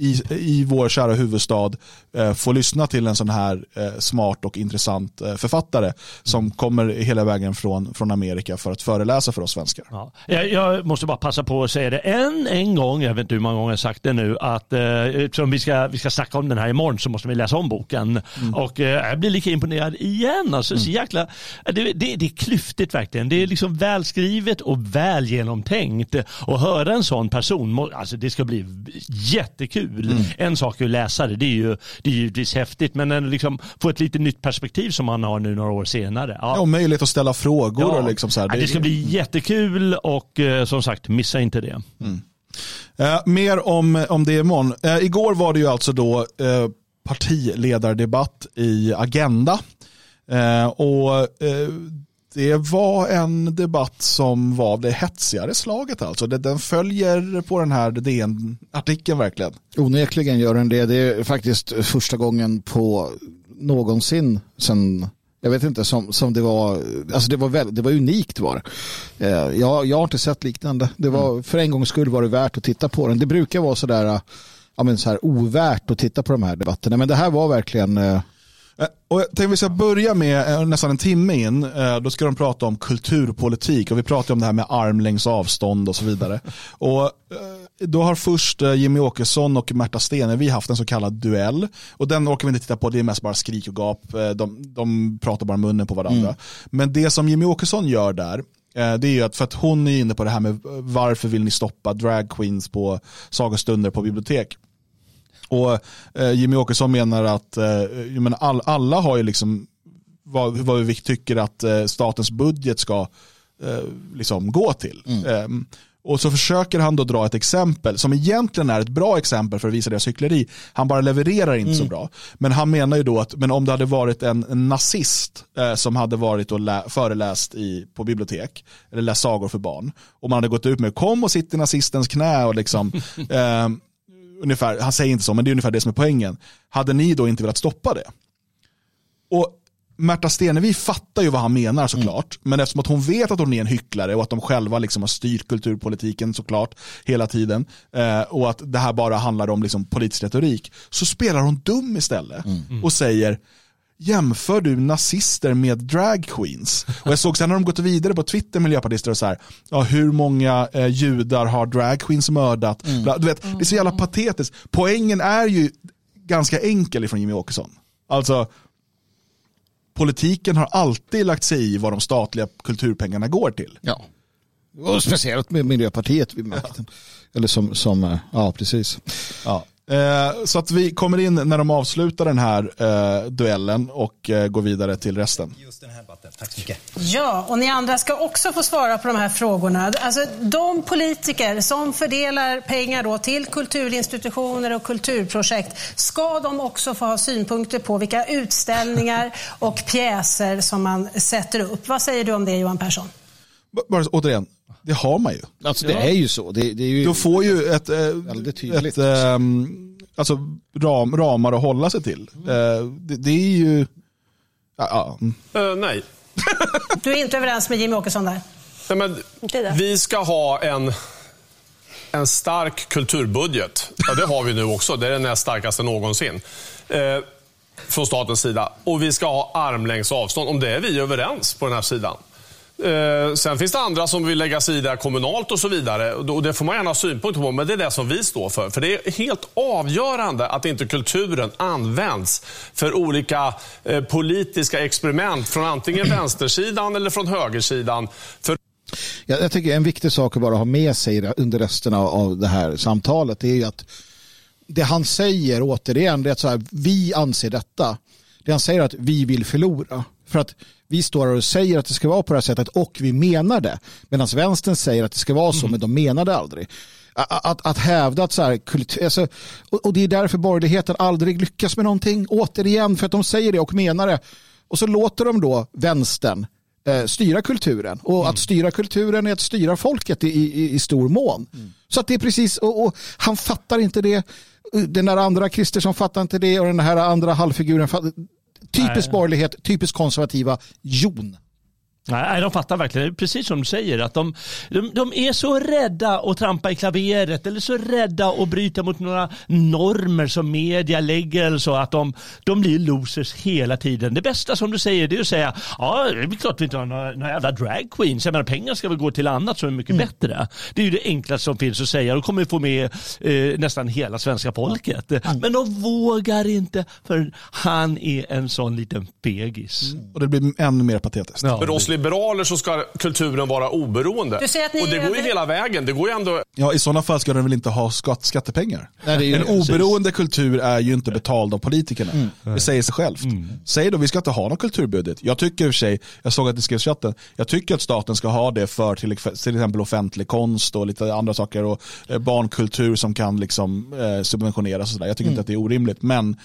i, i vår kära huvudstad eh, få lyssna till en sån här eh, smart och intressant eh, författare som mm. kommer hela vägen från, från Amerika för att föreläsa för oss svenskar. Ja. Jag, jag, måste bara passa på att säga det en, en gång, jag vet inte hur många gånger jag sagt det nu, att eh, vi ska, vi ska snacka om den här imorgon så måste vi läsa om boken. Mm. Och eh, jag blir lika imponerad igen. Alltså, mm. så jäkla, det, det, det är klyftigt verkligen. Det är liksom välskrivet och väl genomtänkt. Och höra en sån person, alltså det ska bli jättekul kul. Mm. En sak är att läsa det, det är ju det är givetvis häftigt, men liksom få ett lite nytt perspektiv som man har nu några år senare. Ja. Ja, och möjlighet att ställa frågor. Ja. Och liksom så här. Det, ska bli jättekul och eh, som sagt, missa inte det. Mm. Eh, mer om, om det imorgon. Eh, igår var det ju alltså då eh, partiledardebatt i Agenda. Eh, och eh, det var en debatt som var det hetsigare slaget alltså. Den följer på den här DN-artikeln verkligen. Onekligen gör den det. Det är faktiskt första gången på någonsin sen jag vet inte, som, som det var, alltså det var, väldigt, det var unikt var det. Eh, jag, jag har inte sett liknande. Det var, mm. För en gångs skull var det värt att titta på den. Det brukar vara sådär, ja men så här ovärt att titta på de här debatterna. Men det här var verkligen eh, Eh, och jag tänkte vi ska börja med eh, nästan en timme in. Eh, då ska de prata om kulturpolitik och vi pratar om det här med armlängds avstånd och så vidare. <laughs> Och då har först Jimmy Åkesson och Märta Stenevi haft en så kallad duell. Och den orkar vi inte titta på, det är mest bara skrik och gap. De, de pratar bara munnen på varandra. Mm. Men det som Jimmy Åkesson gör där, det är ju att för att hon är inne på det här med varför vill ni stoppa drag queens på sagostunder på bibliotek. Och eh, Jimmy Åkesson menar att eh, menar, all, alla har ju liksom vad, vad vi tycker att eh, statens budget ska eh, liksom gå till. Mm. Ehm, Och så försöker han då dra ett exempel som egentligen är ett bra exempel för att visa deras hyckleri. Han bara levererar inte så bra. Men han menar ju då att men om det hade varit en, en nazist eh, som hade varit och lä- föreläst i, på bibliotek, eller läst sagor för barn, och man hade gått ut med kom och sitt i nazistens knä och liksom <laughs> eh, ungefär, han säger inte så, men det är ungefär det som är poängen. Hade ni då inte velat stoppa det? Och Märta Stenevi fattar ju vad han menar såklart, men eftersom att hon vet att hon är en hycklare och att de själva liksom har styrt kulturpolitiken såklart hela tiden eh, och att det här bara handlar om liksom politisk retorik, så spelar hon dum istället och säger jämför du nazister med drag queens? Och jag såg sen när de gått vidare på Twitter, miljöpartister, och så här, ja, hur många eh, judar har drag queens mördat? Bla, Du vet, det är så jävla patetiskt. Poängen är ju ganska enkel ifrån Jimmy Åkesson. Alltså, politiken har alltid lagt sig i vad de statliga kulturpengarna går till. Ja. Och speciellt med Miljöpartiet vid makten. Eller som, som, eh, ja precis. Ja. Eh, så att vi kommer in när de avslutar den här eh, duellen och eh, går vidare till resten. Just den här debatten. Tack så mycket. Ja, och ni andra ska också få svara på de här frågorna. Alltså, de politiker som fördelar pengar då till kulturinstitutioner och kulturprojekt, ska de också få ha synpunkter på vilka utställningar och pjäser som man sätter upp? Vad säger du om det, Johan Persson? B- Bara återigen, det har man ju. Alltså det är ju så. Det, det är ju... Du får ju ett, eh, Väldigt tydligt. ett ehm, alltså ram, ramar att hålla sig till. Eh, det, det är ju... Ja, ja. mm. Eh, nej. <laughs> Du är inte överens med Jimmy Åkesson där? nej men, vi ska ha en, en stark kulturbudget. Ja, det har vi nu också. Det är den näst starkaste någonsin. Från statens sida. Och vi ska ha armlängds avstånd. Om det är vi överens på den här sidan. Eh, sen finns det andra som vill lägga sig i det här kommunalt och så vidare. Och det får man gärna ha synpunkter på, men det är det som vi står för. För det är helt avgörande att inte kulturen används för olika eh, politiska experiment från antingen <clears throat> vänstersidan eller från högersidan. För Jag, jag tycker en viktig sak att bara ha med sig under resten av, det här samtalet är ju att det han säger återigen det är att så här, vi anser detta. Det han säger är att vi vill förlora. För att vi står här och säger att det ska vara på det här sättet och vi menar det. Medan vänstern säger att det ska vara så men de menar det aldrig. Att, att, att hävda att så här, kultur, alltså, och, och det är därför borgerligheten aldrig lyckas med någonting. Återigen för att de säger det och menar det. Och så låter de då vänstern eh, styra kulturen. Och att styra kulturen är att styra folket i, i, i stor mån. Så att det är precis, och, och han fattar inte det. Den där andra Kristersson fattar inte det och den här andra halvfiguren fattar Typisk borgerlighet, typiskt konservativa Jon. Nej, de fattar verkligen. Det är precis som du säger. att de, de, de är så rädda att trampa i klaveret eller så rädda att bryta mot några normer som media lägger eller så att de, de blir losers hela tiden. Det bästa som du säger det är att säga ja, det är klart vi inte har några, några jävla drag queens. Jag menar, pengar ska väl gå till annat som är mycket bättre. Det är ju det enklaste som finns att säga. Då kommer vi få med eh, nästan hela svenska folket. Men de vågar inte för han är en sån liten fegis. Och det blir ännu mer patetiskt. Ja. Liberaler så ska kulturen vara oberoende. Du säger att ni och det är går ju hela vägen. Det går ju ändå... Ja, i sådana fall ska den väl inte ha skatt, skattepengar. Nej, det är ju en precis. oberoende kultur är ju inte betald av politikerna. Mm. Det säger sig självt. Säg då, vi ska inte ha någon kulturbudget. Jag tycker i och för sig, jag såg att det skrevs i chatten, jag tycker att staten ska ha det för till, till exempel offentlig konst och lite andra saker och eh, barnkultur som kan liksom eh, subventioneras och sådär. Jag tycker Mm. inte att det är orimligt. Men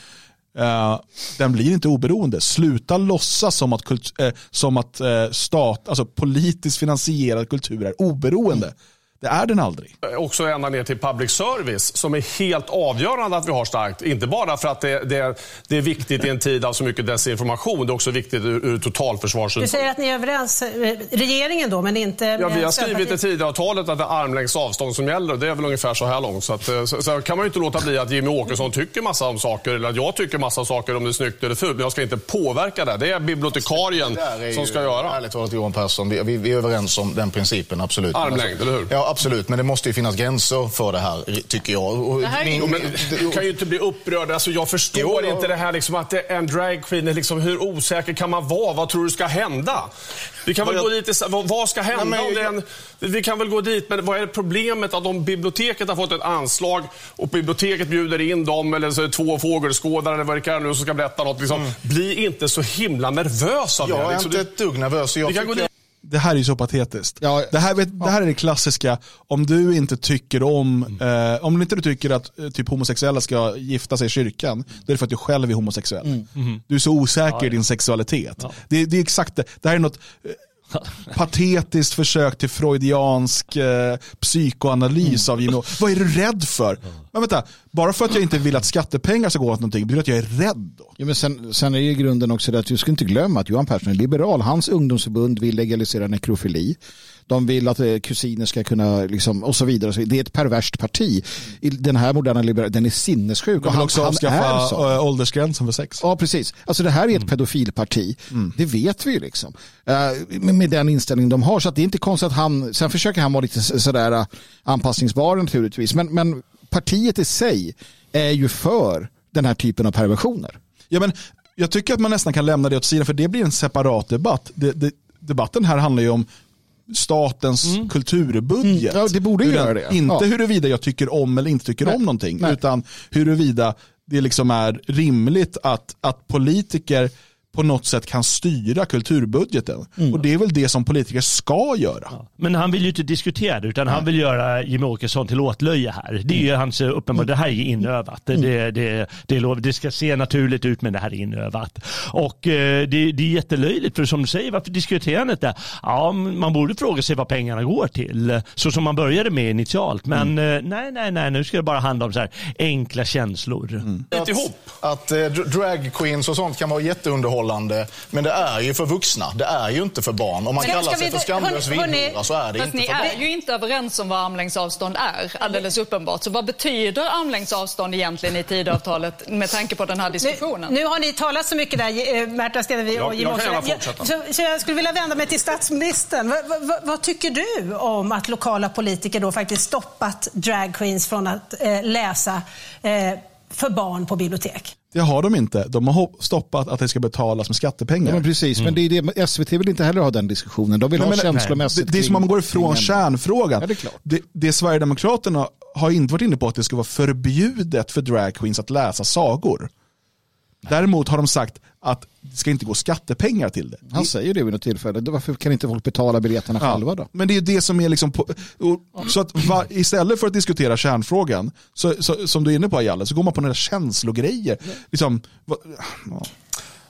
Eh, den blir inte oberoende. Sluta låtsas som att, kult, eh, som att eh, stat, alltså politiskt finansierad kultur är oberoende. Det är den aldrig. också ända ner till public service som är helt avgörande att vi har starkt. Inte bara för att det, det, det är viktigt i en tid av så mycket desinformation. Det är också viktigt ur, ur Du totalförsvarssynpunkt. säger att ni är överens, eh, regeringen då, men inte Ja, vi har skrivit i. Tidöavtalet att det är armlängds avstånd som gäller och det är väl ungefär så här långt. Så, att, eh, så, så kan man ju inte låta bli att Jimmy Åkesson tycker massa om saker eller att jag tycker massa saker om det är snyggt eller fult. Men jag ska inte påverka det. Det är bibliotekarien Där är som ju- ska göra. Ärligt talat Johan Persson, vi, vi, vi är överens om den principen, absolut. Armlängd, eller hur? Ja, absolut. Men det måste ju finnas gränser för det här, tycker jag. Och Det här är- min- Jo, men du kan ju inte bli upprörd. Alltså, jag förstår Jo, inte det här liksom, att det är en dragqueen. Liksom, hur osäker kan man vara? Vad tror du ska hända? Vi kan väl Vad gå jag- dit, vad, vad ska hända? Nej, men om jag- en, vi kan väl gå dit, men vad är problemet att om biblioteket har fått ett anslag och biblioteket bjuder in dem eller så är det två fågelskådare eller vad det kan nu som ska berätta något. Liksom, Bli inte så himla nervös av Jag det. är Liksom, inte ett dugg nervös. Jag Det här är ju så patetiskt. Ja, det, här, vet, det här är det klassiska, om du inte tycker om, Mm. eh, om inte du tycker att eh, typ homosexuella ska gifta sig i kyrkan, då är det för att du själv är homosexuell. Mm. Du är så osäker i din sexualitet. Det, det är exakt det, det här är något eh, <laughs> patetiskt försök till freudiansk eh, psykoanalys av Jimmy Vad är du rädd för? Men vänta, bara för att jag inte vill att skattepengar ska gå åt någonting, betyder det att jag är rädd då? Ja, men sen, sen är i grunden också det att vi ska inte glömma att Johan Persson är liberal. Hans ungdomsförbund vill legalisera nekrofili. De vill att eh, kusiner ska kunna, liksom, och så vidare. och så vidare. Det är ett perverst parti. I Den här moderna liberala, den är sinnessjuk. De vill också är avskaffa så. eh, åldersgränsen för sex. Ja, precis. Alltså det här är ett pedofilparti. Det vet vi ju liksom. Eh, med, den inställning de har. Så det är inte konstigt att han, sen försöker han vara lite så- sådär anpassningsbar naturligtvis. Men, men partiet i sig är ju för den här typen av perversioner. Ja, men jag tycker att man nästan kan lämna det åt sidan för det blir en separat debatt. Det, det, debatten här handlar ju om statens kulturbudget. Mm. Ja, det borde Hur göra det. Inte Ja. huruvida jag tycker om eller inte tycker Nej. om någonting. Nej. Utan huruvida det liksom är rimligt att, att politiker på något sätt kan styra kulturbudgeten. Mm. Och det är väl det som politiker ska göra. Men han vill ju inte diskutera det utan han vill göra Jimmie Åkesson till åtlöje här. Det är ju hans eh, uppenbara, det här är inövat. Det, det, det, är lov, det ska se naturligt ut men det här är inövat. Och eh, det, det är jättelöjligt för som du säger, varför diskuterar han inte? Ja, man borde fråga sig vad pengarna går till. Så som man började med initialt. Men eh, nej, nej, nej, nu ska det bara handla om så här enkla känslor. Inte ihop. Att eh, dr- drag queens och sånt kan vara jätteunderhållande, men det är ju för vuxna. Det är ju inte för barn. Om man Ska- kallar ska sig vi- för skamlös villhora så är det inte ni för barn. är ju inte överens om vad armlängds avstånd är, alldeles uppenbart. Så vad betyder armlängds avstånd egentligen i Tidöavtalet med tanke på den här diskussionen? Nu, nu har ni talat så mycket där, eh, Märta Stenevi och Jag- Jimmie. Så, så jag skulle vilja vända mig till statsministern. Va, va, va, vad tycker du om att lokala politiker då faktiskt stoppat dragqueens från att eh, läsa eh, för barn på bibliotek? Det har de inte. De har stoppat att det ska betalas med skattepengar. Ja, men precis, men det är det, SVT vill inte heller ha den diskussionen. De vill Nej, ha men- känslomässigt. Det, det är som om man går ifrån kärnfrågan. Ja, det är klart. Det, det Sverigedemokraterna har inte varit inne på att det ska vara förbjudet för dragqueens att läsa sagor. Däremot har de sagt att det ska inte gå skattepengar till det. Han säger det vid något tillfälle. Då Varför kan inte folk betala biljetterna Ja, själva då? Men det är ju det som är liksom, på, och, så att va, istället för att diskutera kärnfrågan, så, så, som du är inne på Jalle, så går man på några känslogrejer. Liksom, va, ja.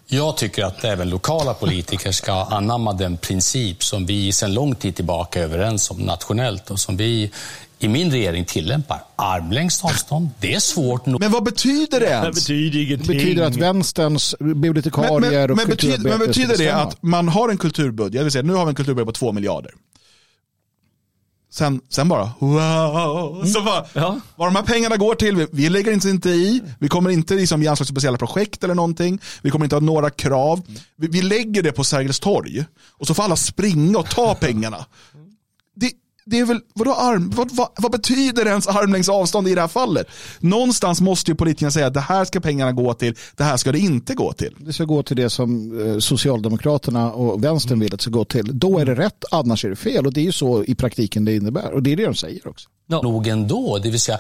Jag tycker att även lokala politiker ska anamma den princip som vi sedan lång tid tillbaka är överens om nationellt och som vi i min regering tillämpar. Armlängds avstånd, det är svårt nog. Men vad betyder det Det ens? betyder Det ingenting. betyder att vänsterns bibliotekarier Men, men, och men, betyder, men betyder det att man har en kulturbudget, jag vill säga, nu har vi en kulturbudget på två miljarder. Sen, sen bara, wow, så bara, Ja. vad de här pengarna går till, vi, vi lägger inte, inte i, vi kommer inte liksom ge anslag till speciella projekt eller någonting, vi kommer inte ha några krav, vi, vi lägger det på Sergels torg och så får alla springa och ta pengarna. Det, är väl, vadå arm, vad, vad, vad betyder ens armlängds avstånd i det här fallet? Någonstans måste ju politikerna säga att det här ska pengarna gå till, det här ska det inte gå till. Det ska gå till det som eh, Socialdemokraterna och vänstern vill att det ska gå till. Då är det rätt, annars är det fel. Och det är ju så i praktiken det innebär. Och det är det de säger också nog ändå. Det vill säga,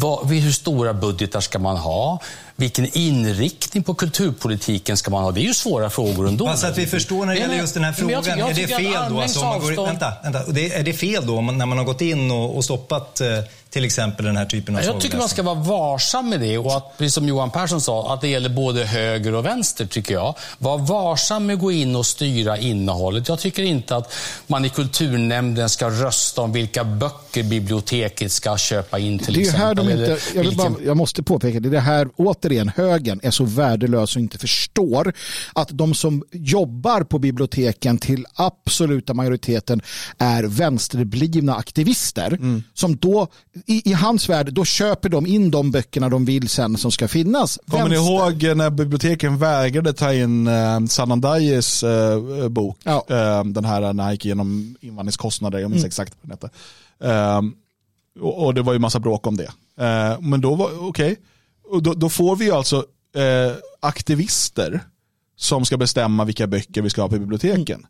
vad, hur stora budgetar ska man ha? Vilken inriktning på kulturpolitiken ska man ha? Det är ju svåra frågor ändå. Bara så att vi förstår när det gäller men- just den här men frågan. jag tycker- jag är det tycker att fel då? armlängds Alltså, går, vänta, vänta. Det, är det fel då man, när man har gått in och, och stoppat eh, till exempel den här typen av Jag tycker man ska vara varsam med det och att, precis som Johan Persson sa, att det gäller både höger och vänster tycker jag. Var varsam med att gå in och styra innehållet. Jag tycker inte att man i kulturnämnden ska rösta om vilka böcker biblioteket ska köpa in till Det är ju här exempel. de inte, jag, vill bara, vilken- jag måste påpeka, det är det här återigen högern är så värdelös och inte förstår att de som jobbar på biblioteken till absoluta majoriteten är vänsterblivna aktivister som då i, i hans värld då köper de in de böckerna de vill sen som ska finnas. Kommer ni ihåg när biblioteken vägrade ta in eh, Sanandajis eh, bok? Ja. Eh, den här när han gick igenom invandringskostnader, jag minns exakt vad den hette. Eh, och, och det var ju massa bråk om det. Eh, men då var, okej, Och då, då får vi ju alltså eh, aktivister som ska bestämma vilka böcker vi ska ha på biblioteken.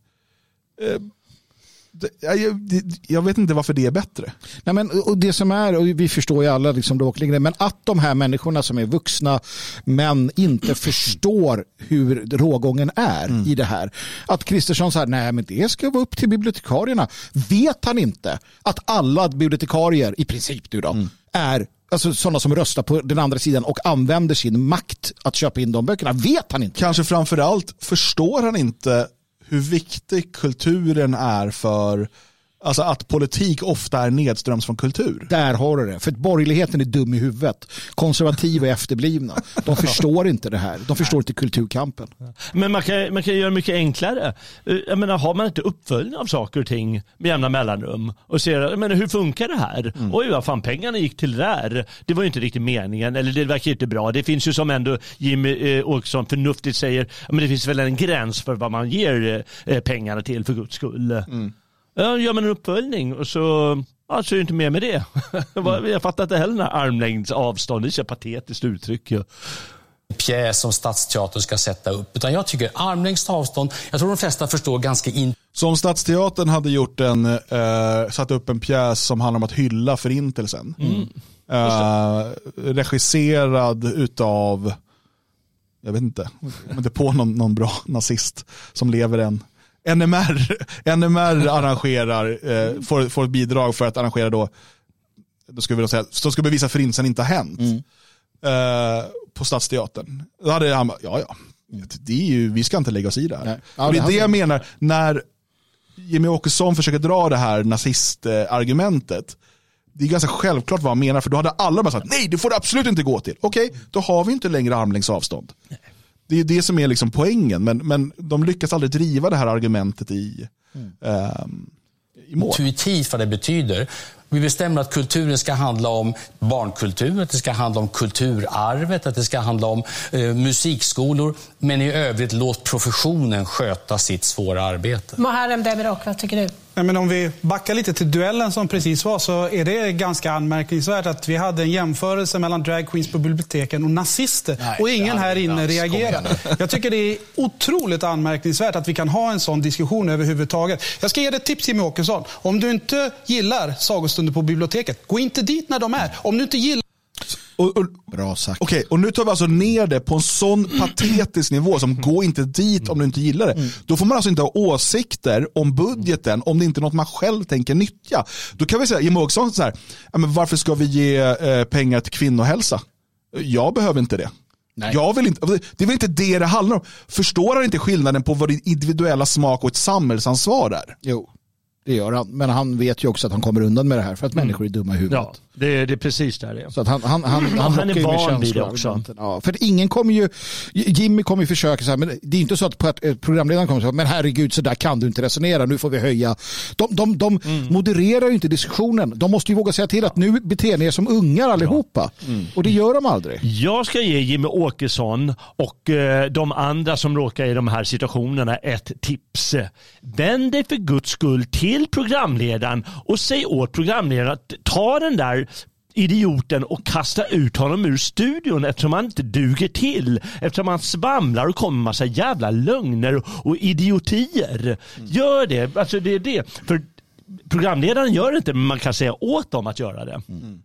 Eh, Det- Jag, jag vet inte varför det är bättre. Nej, men, och det som är, och vi förstår ju alla liksom det men att de här människorna som är vuxna men inte <clears throat> förstår hur rågången är i det här. Att Kristersson säger nej men det ska vara upp till bibliotekarierna. Vet han inte att alla bibliotekarier, i princip du då, är alltså, sådana som röstar på den andra sidan och använder sin makt att köpa in de böckerna? Vet han inte? Kanske framförallt förstår han inte hur viktig kulturen är för, alltså att politik ofta är nedströms från kultur. Där har du det. För att borgerligheten är dum i huvudet. Konservativa är efterblivna. De förstår inte det här. De förstår inte kulturkampen. Men man kan, man kan göra det mycket enklare. Jag menar, har man inte uppföljning av saker och ting med jämna mellanrum och ser menar, hur funkar det här? Oj, vad fan pengarna gick till det där. Det var ju inte riktigt meningen, eller det verkar inte bra. Det finns ju som ändå Jimmy eh, Åkesson förnuftigt säger, men det finns väl en gräns för vad man ger eh, pengarna till för guds skull. Ja, gör man en uppföljning och så Ja, så är det inte mer med det. <laughs> Jag fattar inte heller den här armlängds avstånd. Det är så patetiskt uttryck. ju. pjäs som Stadsteatern ska sätta upp. Utan jag tycker armlängds avstånd, jag tror de flesta förstår ganska in Så om Stadsteatern hade gjort en, eh, satt upp en pjäs som handlar om att hylla förintelsen. Eh, regisserad utav, jag vet inte, men det på någon, någon bra nazist som lever än. NMR, NMR arrangerar, eh, får, får ett bidrag för att arrangera då, då skulle vi då säga, som ska bevisa förintelsen inte har hänt. Eh, på Stadsteatern. Då hade han bara, ja ja, det är ju, vi ska inte lägga oss i det här. Ja, det är det jag menar, när Jimmy Åkesson försöker dra det här nazistargumentet, det är ganska självklart vad han menar, för då hade alla bara sagt nej, det får det absolut inte gå till. Okej, då har vi inte längre armlängds avstånd. Det är det som är liksom poängen, men, men de lyckas aldrig driva det här argumentet i, ehm, i mål. intuitivt vad det betyder. Vi bestämmer att kulturen ska handla om barnkultur, att det ska handla om kulturarvet, att det ska handla om eh, musikskolor. Men i övrigt låt professionen sköta sitt svåra arbete. Muharrem Demirok, vad tycker du? Nej, men om vi backar lite till duellen som precis var så är det ganska anmärkningsvärt att vi hade en jämförelse mellan dragqueens på biblioteken och nazister. Nej, och ingen här inne reagerade. Jag tycker det är otroligt anmärkningsvärt att vi kan ha en sån diskussion överhuvudtaget. Jag ska ge dig ett tips Jimmie Åkesson. Om du inte gillar sagostunder på biblioteket, gå inte dit när de är. Om du inte gillar Och, och, Bra sagt. Okej, och nu tar vi alltså ner det på en sån patetisk nivå som gå inte dit om du inte gillar det. Då får man alltså inte ha åsikter om budgeten om det inte är något man själv tänker nyttja. Då kan vi säga, Jimmie Åkesson, så här, ja, men varför ska vi ge eh, pengar till kvinnohälsa? Jag behöver inte det. Jag vill inte, det är väl inte det det handlar om. Förstår han inte skillnaden på vad din individuella smak och ett samhällsansvar är? Jo, det gör han. Men han vet ju också att han kommer undan med det här för att människor är dumma i huvudet. Ja, det, är- det är precis där det är. Så att han, han, han, han, han är van vid det också. Ja, för ingen kommer ju, Jimmy kommer ju försöka så här, men det är inte så att, eh, programledaren kommer säga, men herregud så där kan du inte resonera, nu får vi höja. De, de, de Mm. modererar ju inte diskussionen. De måste ju våga säga till att nu beter ni er som ungar allihopa. Mm. Och det gör de aldrig. Jag ska ge Jimmy Åkesson och eh, de andra som råkar i de här situationerna ett tips. Vänd dig för guds skull till programledaren och säg åt programledaren att ta den där idioten och kasta ut honom ur studion eftersom han inte duger till. Eftersom han svamlar och kommer med massa jävla lögner och idiotier. Gör det. Alltså det är det. För programledaren gör det inte men man kan säga åt dem att göra det. Mm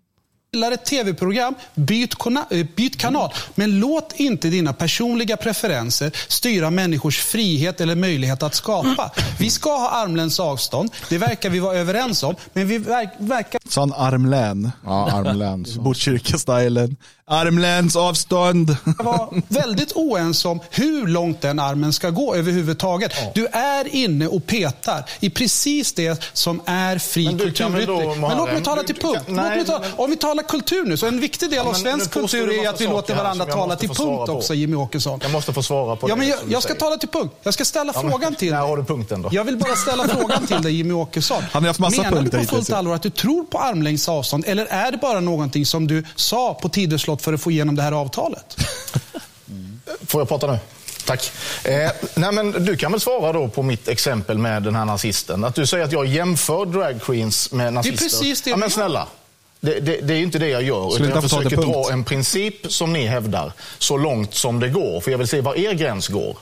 gillar ett tv-program, byt, eh, byt kanal. Men låt inte dina personliga preferenser styra människors frihet eller möjlighet att skapa. Vi ska ha armlängds avstånd, det verkar vi vara överens om. Men vi verk, verkar Sa han armlän? Ja, armläns. <laughs> Botkyrka-stylen. Armläns avstånd. vara väldigt oense om hur långt den armen ska gå överhuvudtaget. Du är inne och petar i precis det som är fri Men du väl då, kulturyttring. Men låt mig tala du- till du punkt. nej, tala, om vi talar kultur nu, så en viktig del av men svensk kultur du är att vi låter varandra jag tala till punkt på. också, Jimmy Åkesson. Jag måste få svara på Ja, det men jag, du jag ska säger. tala till punkt. Jag ska ställa Ja, men frågan till <laughs> När dig. har du punkten då? Jag vill bara ställa <laughs> frågan till dig Jimmy Åkesson. Han har haft massa Menar du punkter på hittills, fullt ja. allvar att du tror på armlängds avstånd eller är det bara någonting som du sa på Tidöslott för att få igenom det här avtalet? Får jag prata nu? Tack. Eh, nej men du kan väl svara då på mitt exempel med den här nazisten. Att du säger att jag jämför drag queens med nazister. precis det ja, men snälla. Det, det, det är inte det jag gör. Skulle Utan jag försöker dra en princip som ni hävdar så långt som det går. För jag vill se var er gräns går.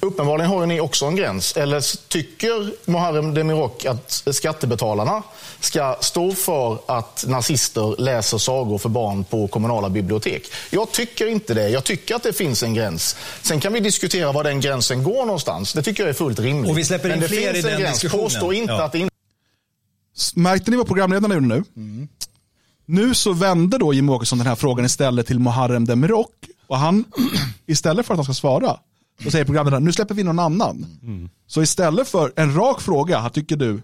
Uppenbarligen har ju ni också en gräns. Eller tycker Muharrem Demirok att skattebetalarna ska stå för att nazister läser sagor för barn på kommunala bibliotek? Jag tycker inte det. Jag tycker att det finns en gräns. Sen kan vi diskutera var den gränsen går någonstans. Det tycker jag är fullt rimligt. Och vi släpper in Men det fler finns i en den gräns. diskussionen. Påstå inte Ja. att det inte Märkte ni vad programledarna gjorde nu? Nu så vände då Jimmie Åkesson den här frågan istället till Muharrem Demirok. Och han, <clears throat> istället för att han ska svara, så säger programledaren, nu släpper vi någon annan. Så istället för en rak fråga, vad tycker du?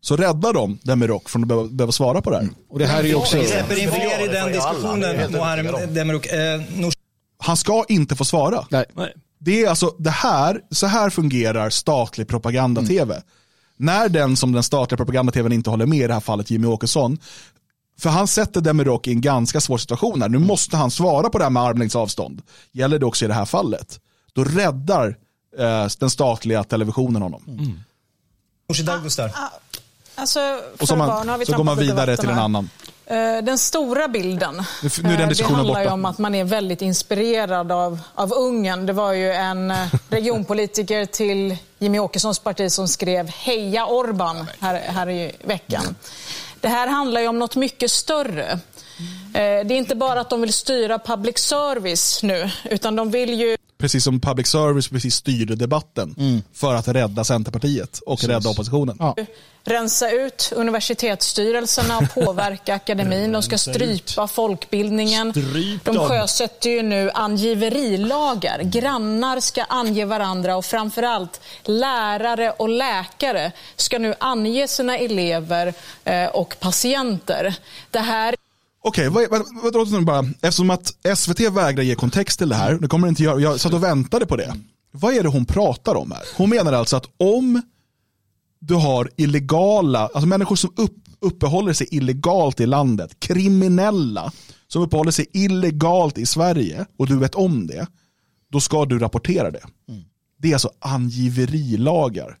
Så räddar de Demirok från att behöva, behöva svara på det här. Och det här är ju också... Vi släpper in fler i den diskussionen, Muharrem. Demirok. Eh, Han ska inte få svara. Nej. Det är alltså, det här, så här fungerar statlig propaganda-tv. När den som den statliga propaganda-tvn inte håller med, i det här fallet Jimmy Åkesson, för han sätter Demirok i en ganska svår situation här. Nu måste han svara på det här med armlängds avstånd. Gäller det också i det här fallet? Då räddar eh, den statliga televisionen honom. Nooshi Dadgostar. Alltså, Och så, man, så går man vidare till en annan. Eh, Den stora bilden, Nu- nu är den eh, det handlar ju borta. om att man är väldigt inspirerad av, av Ungern. Det var ju en eh, <laughs> regionpolitiker till Jimmy Åkessons parti som skrev Heja Orban här, här i veckan. Det här handlar ju om något mycket större. Eh, det är inte bara att de vill styra public service nu, utan de vill ju Precis som public service precis styrde debatten för att rädda Centerpartiet och rädda oppositionen. Ja. rensa ut universitetsstyrelserna och påverka akademin. De ska strypa folkbildningen. Stryp De sjösätter ju nu angiverilagar. Grannar ska ange varandra och framförallt lärare och läkare ska nu ange sina elever eh, och patienter. Det här Okej, vad, vad, vad, bara, eftersom att SVT vägrar ge kontext till det här, det kommer det inte göra, jag satt och väntade på det. Vad är det hon pratar om här? Hon menar alltså att om du har illegala, alltså människor som upp, uppehåller sig illegalt i landet, kriminella som uppehåller sig illegalt i Sverige och du vet om det, då ska du rapportera det. Det är alltså angiverilagar.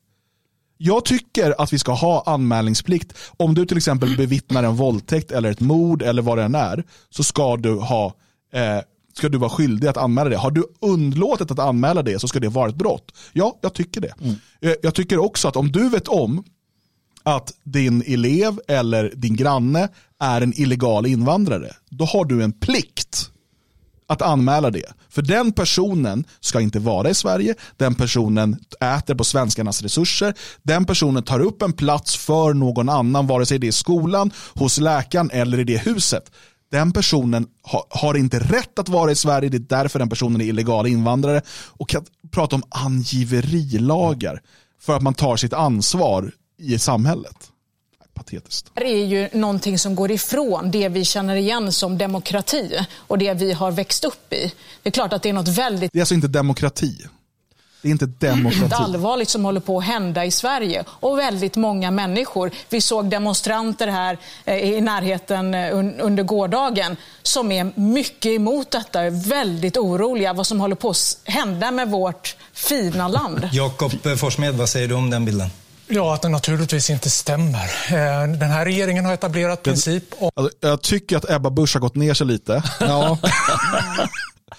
Jag tycker att vi ska ha anmälningsplikt. Om du till exempel bevittnar en våldtäkt eller ett mord eller vad det än är, så ska du, ha, eh, ska du vara skyldig att anmäla det. Har du undlåtit att anmäla det så ska det vara ett brott. Ja, jag tycker det. Eh, Jag tycker också att om du vet om att din elev eller din granne är en illegal invandrare, då har du en plikt att anmäla det. För den personen ska inte vara i Sverige, den personen äter på svenskarnas resurser, den personen tar upp en plats för någon annan, vare sig det är skolan, hos läkaren eller i det huset. Den personen har inte rätt att vara i Sverige, det är därför den personen är illegal invandrare. Och att prata om angiverilagar för att man tar sitt ansvar i samhället. Patetiskt. är ju någonting som går ifrån det vi känner igen som demokrati och det vi har växt upp i. Det är klart att det är något väldigt Det är alltså inte demokrati. Det är inte demokrati. <clears throat> allvarligt som håller på att hända i Sverige och väldigt många människor. Vi såg demonstranter här eh, i närheten eh, un- under gårdagen som är mycket emot detta, är väldigt oroliga vad som håller på att hända med vårt fina land. <laughs> Jakob Forssmed, vad säger du om den bilden? Ja, att det naturligtvis inte stämmer. Eh, Den här regeringen har etablerat princip om Alltså, jag tycker att Ebba Busch har gått ner sig lite. <laughs> Ja,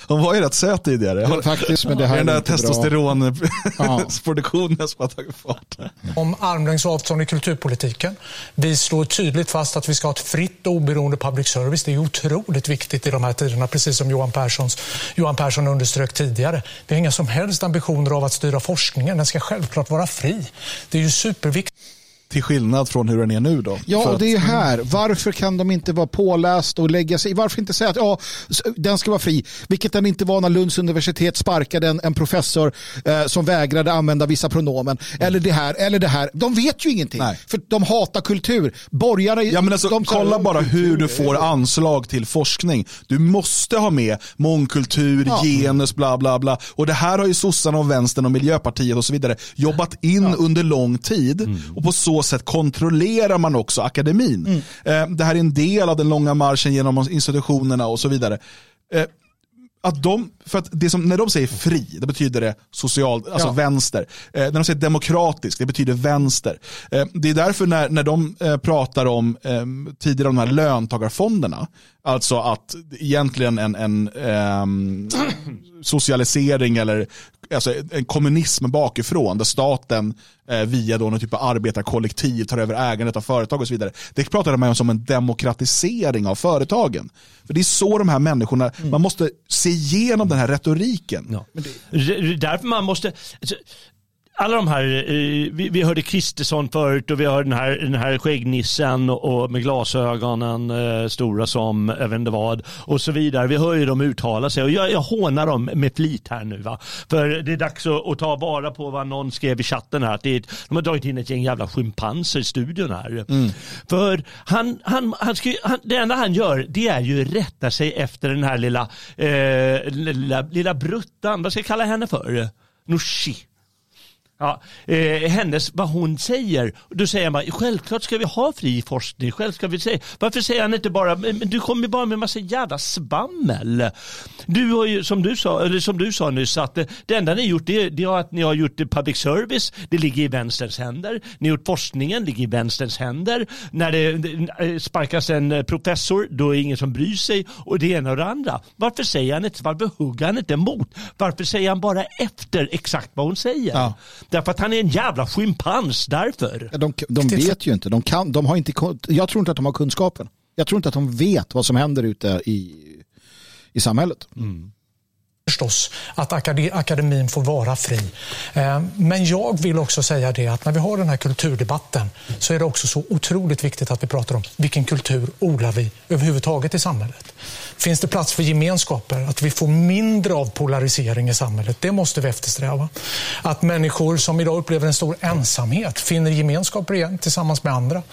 Hon var ju rätt söt tidigare. faktiskt, men det här den är där testosteronproduktionen <laughs> som har tagit fart. om armlängds avstånd i kulturpolitiken. Vi slår tydligt fast att vi ska ha ett fritt och oberoende public service. Det är otroligt viktigt i de här tiderna, precis som Johan, Perssons, Johan Persson underströk tidigare. Vi har inga som helst ambitioner av att styra forskningen. Den ska självklart vara fri. Det är ju superviktigt. Till skillnad från hur den är nu då. Ja, och det är här. Varför kan de inte vara pålästa och lägga sig? Varför inte säga att ja, den ska vara fri? Vilket den inte var när Lunds universitet sparkade en, en professor eh, som vägrade använda vissa pronomen. Eller det här, eller det här. De vet ju ingenting. Nej. För de hatar kultur. Borgarna... Ja, men alltså, de kolla "Ja, bara hur du får det." anslag till forskning. Du måste ha med mångkultur, Ja. genus, bla bla bla. Och det här har ju sossarna och vänstern och Miljöpartiet och så vidare jobbat in under lång tid. Och på så sätt kontrollerar man också akademin. Eh, Det här är en del av den långa marschen genom institutionerna och så vidare. Eh, att de, för att det som, när de säger fri, det betyder det social, alltså Ja. vänster. Eh, när de säger demokratisk, det betyder vänster. Eh, det är därför när, när de eh, pratar om eh, tidigare om de här löntagarfonderna, alltså att egentligen en, en ehm, socialisering eller alltså en kommunism bakifrån där staten eh, via då någon typ av arbetarkollektiv tar över ägandet av företag och så vidare. Det pratar man om som en demokratisering av företagen. För det är så de här människorna, man måste se igenom den här retoriken. Ja. Det är därför man måste... Alla de här, eh, vi, vi hörde Kristersson förut och vi hörde den här, den här skäggnissen och, och med glasögonen eh, stora som jag vet inte vad och så vidare. Vi hör ju dem uttala sig och jag, jag hånar dem med flit här nu. Va? För det är dags att, att ta vara på vad någon skrev i chatten här. Att det är, de har dragit in ett gäng jävla schimpanser i studion här. För han, han, han ska, han, det enda han gör det är ju rätta sig efter den här lilla, eh, lilla, lilla bruttan. Vad ska jag kalla henne för? Nooshi. Ja, eh, hennes, vad hon säger. Då säger man, självklart ska vi ha fri forskning. Självklart ska vi säga. Varför säger han inte bara, men du kommer ju bara med en massa jävla svammel. Du har ju, som du sa, eller som du sa nyss, att det, enda ni gjort det, det är att ni har gjort public service, det ligger i vänsterns händer. Ni har gjort forskningen, ligger i vänsterns händer. När det, eh, sparkas en eh, professor, då är det ingen som bryr sig och det ena och det andra. Varför säger han inte, varför hugger han inte emot? Varför säger han bara efter exakt vad hon säger? Ja. Därför att han är en jävla schimpans, därför. Ja, De, de vet ju inte. De kan, de har inte. Jag tror inte att de har kunskapen. Jag tror inte att de vet vad som händer ute i, i samhället. förstås att akade- akademin får vara fri. Eh, Men jag vill också säga det att när vi har den här kulturdebatten så är det också så otroligt viktigt att vi pratar om vilken kultur odlar vi överhuvudtaget i samhället. Finns det plats för gemenskaper? Att vi får mindre av polarisering i samhället, det måste vi eftersträva. Att människor som idag upplever en stor ensamhet finner gemenskaper igen tillsammans med andra.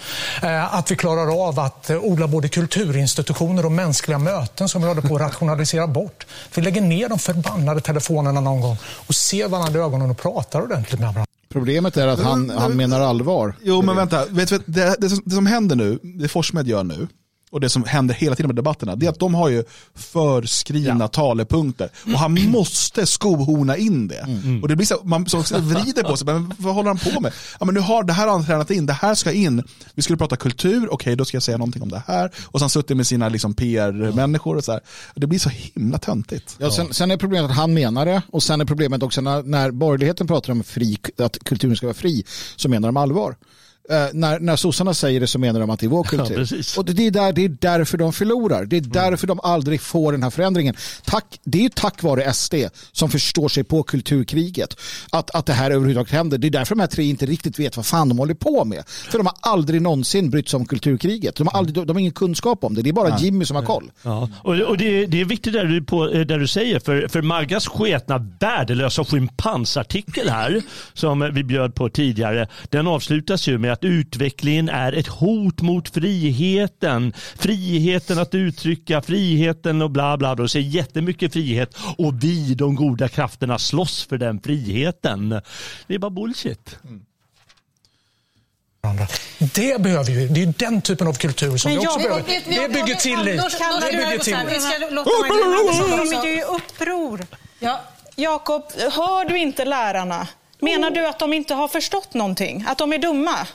Eh, Att vi klarar av att eh, odla både kulturinstitutioner och mänskliga möten som vi håller på att rationalisera bort. Vi lägger ner de förbannade telefonerna någon gång och ser varandra i ögonen och pratar ordentligt med varandra. Problemet är att han, han menar allvar. Jo, men vänta. Vet, du, det, det, som, det som händer nu, det Forsmed gör nu, och det som händer hela tiden med debatterna, det är att de har ju förskrivna talepunkter. Och han måste skohorna in det. Och det blir så, man så vrider på sig, men vad håller han på med? Ja, men nu har, det här har han tränat in, det här ska in. Vi skulle prata kultur, okej då ska jag säga någonting om det här. Och sen suttit med sina liksom, PR-människor och så här. Det blir så himla töntigt. Ja, sen, sen är problemet att han menar det och sen är problemet också när, när borgerligheten pratar om fri, att kulturen ska vara fri så menar de allvar. Eh, när, när sossarna säger det så menar de att det är vår kultur. precis. och det, är där, det är därför de förlorar. Det är därför de aldrig får den här förändringen. Tack, det är tack vare SD som förstår sig på kulturkriget. Att, att det här överhuvudtaget händer. Det är därför de här tre inte riktigt vet vad fan de håller på med. För de har aldrig någonsin brytt sig om kulturkriget. De har, aldrig, de har ingen kunskap om det. Det är bara Jimmy som har koll. Ja. Och, och det, det är viktigt där du, på, eh, där du säger, för, för Maggas sketna värdelösa schimpansartikel här, som vi bjöd på tidigare, den avslutas ju med att utvecklingen är ett hot mot friheten. Friheten att uttrycka, friheten och bla bla bla. Och säger jättemycket frihet och vi, de goda krafterna, slåss för den friheten. Det är bara bullshit. varandra. Det behöver vi. Det är ju den typen av kultur som vi Men också jag- behöver. vet- vet- Det bygger tillit. Det bygger tillit. Vi ska låta Magdalena Andersson De också. är ju uppror. Ja, Jakob, hör du inte lärarna? Menar du att de inte har förstått någonting? Att de är dumma?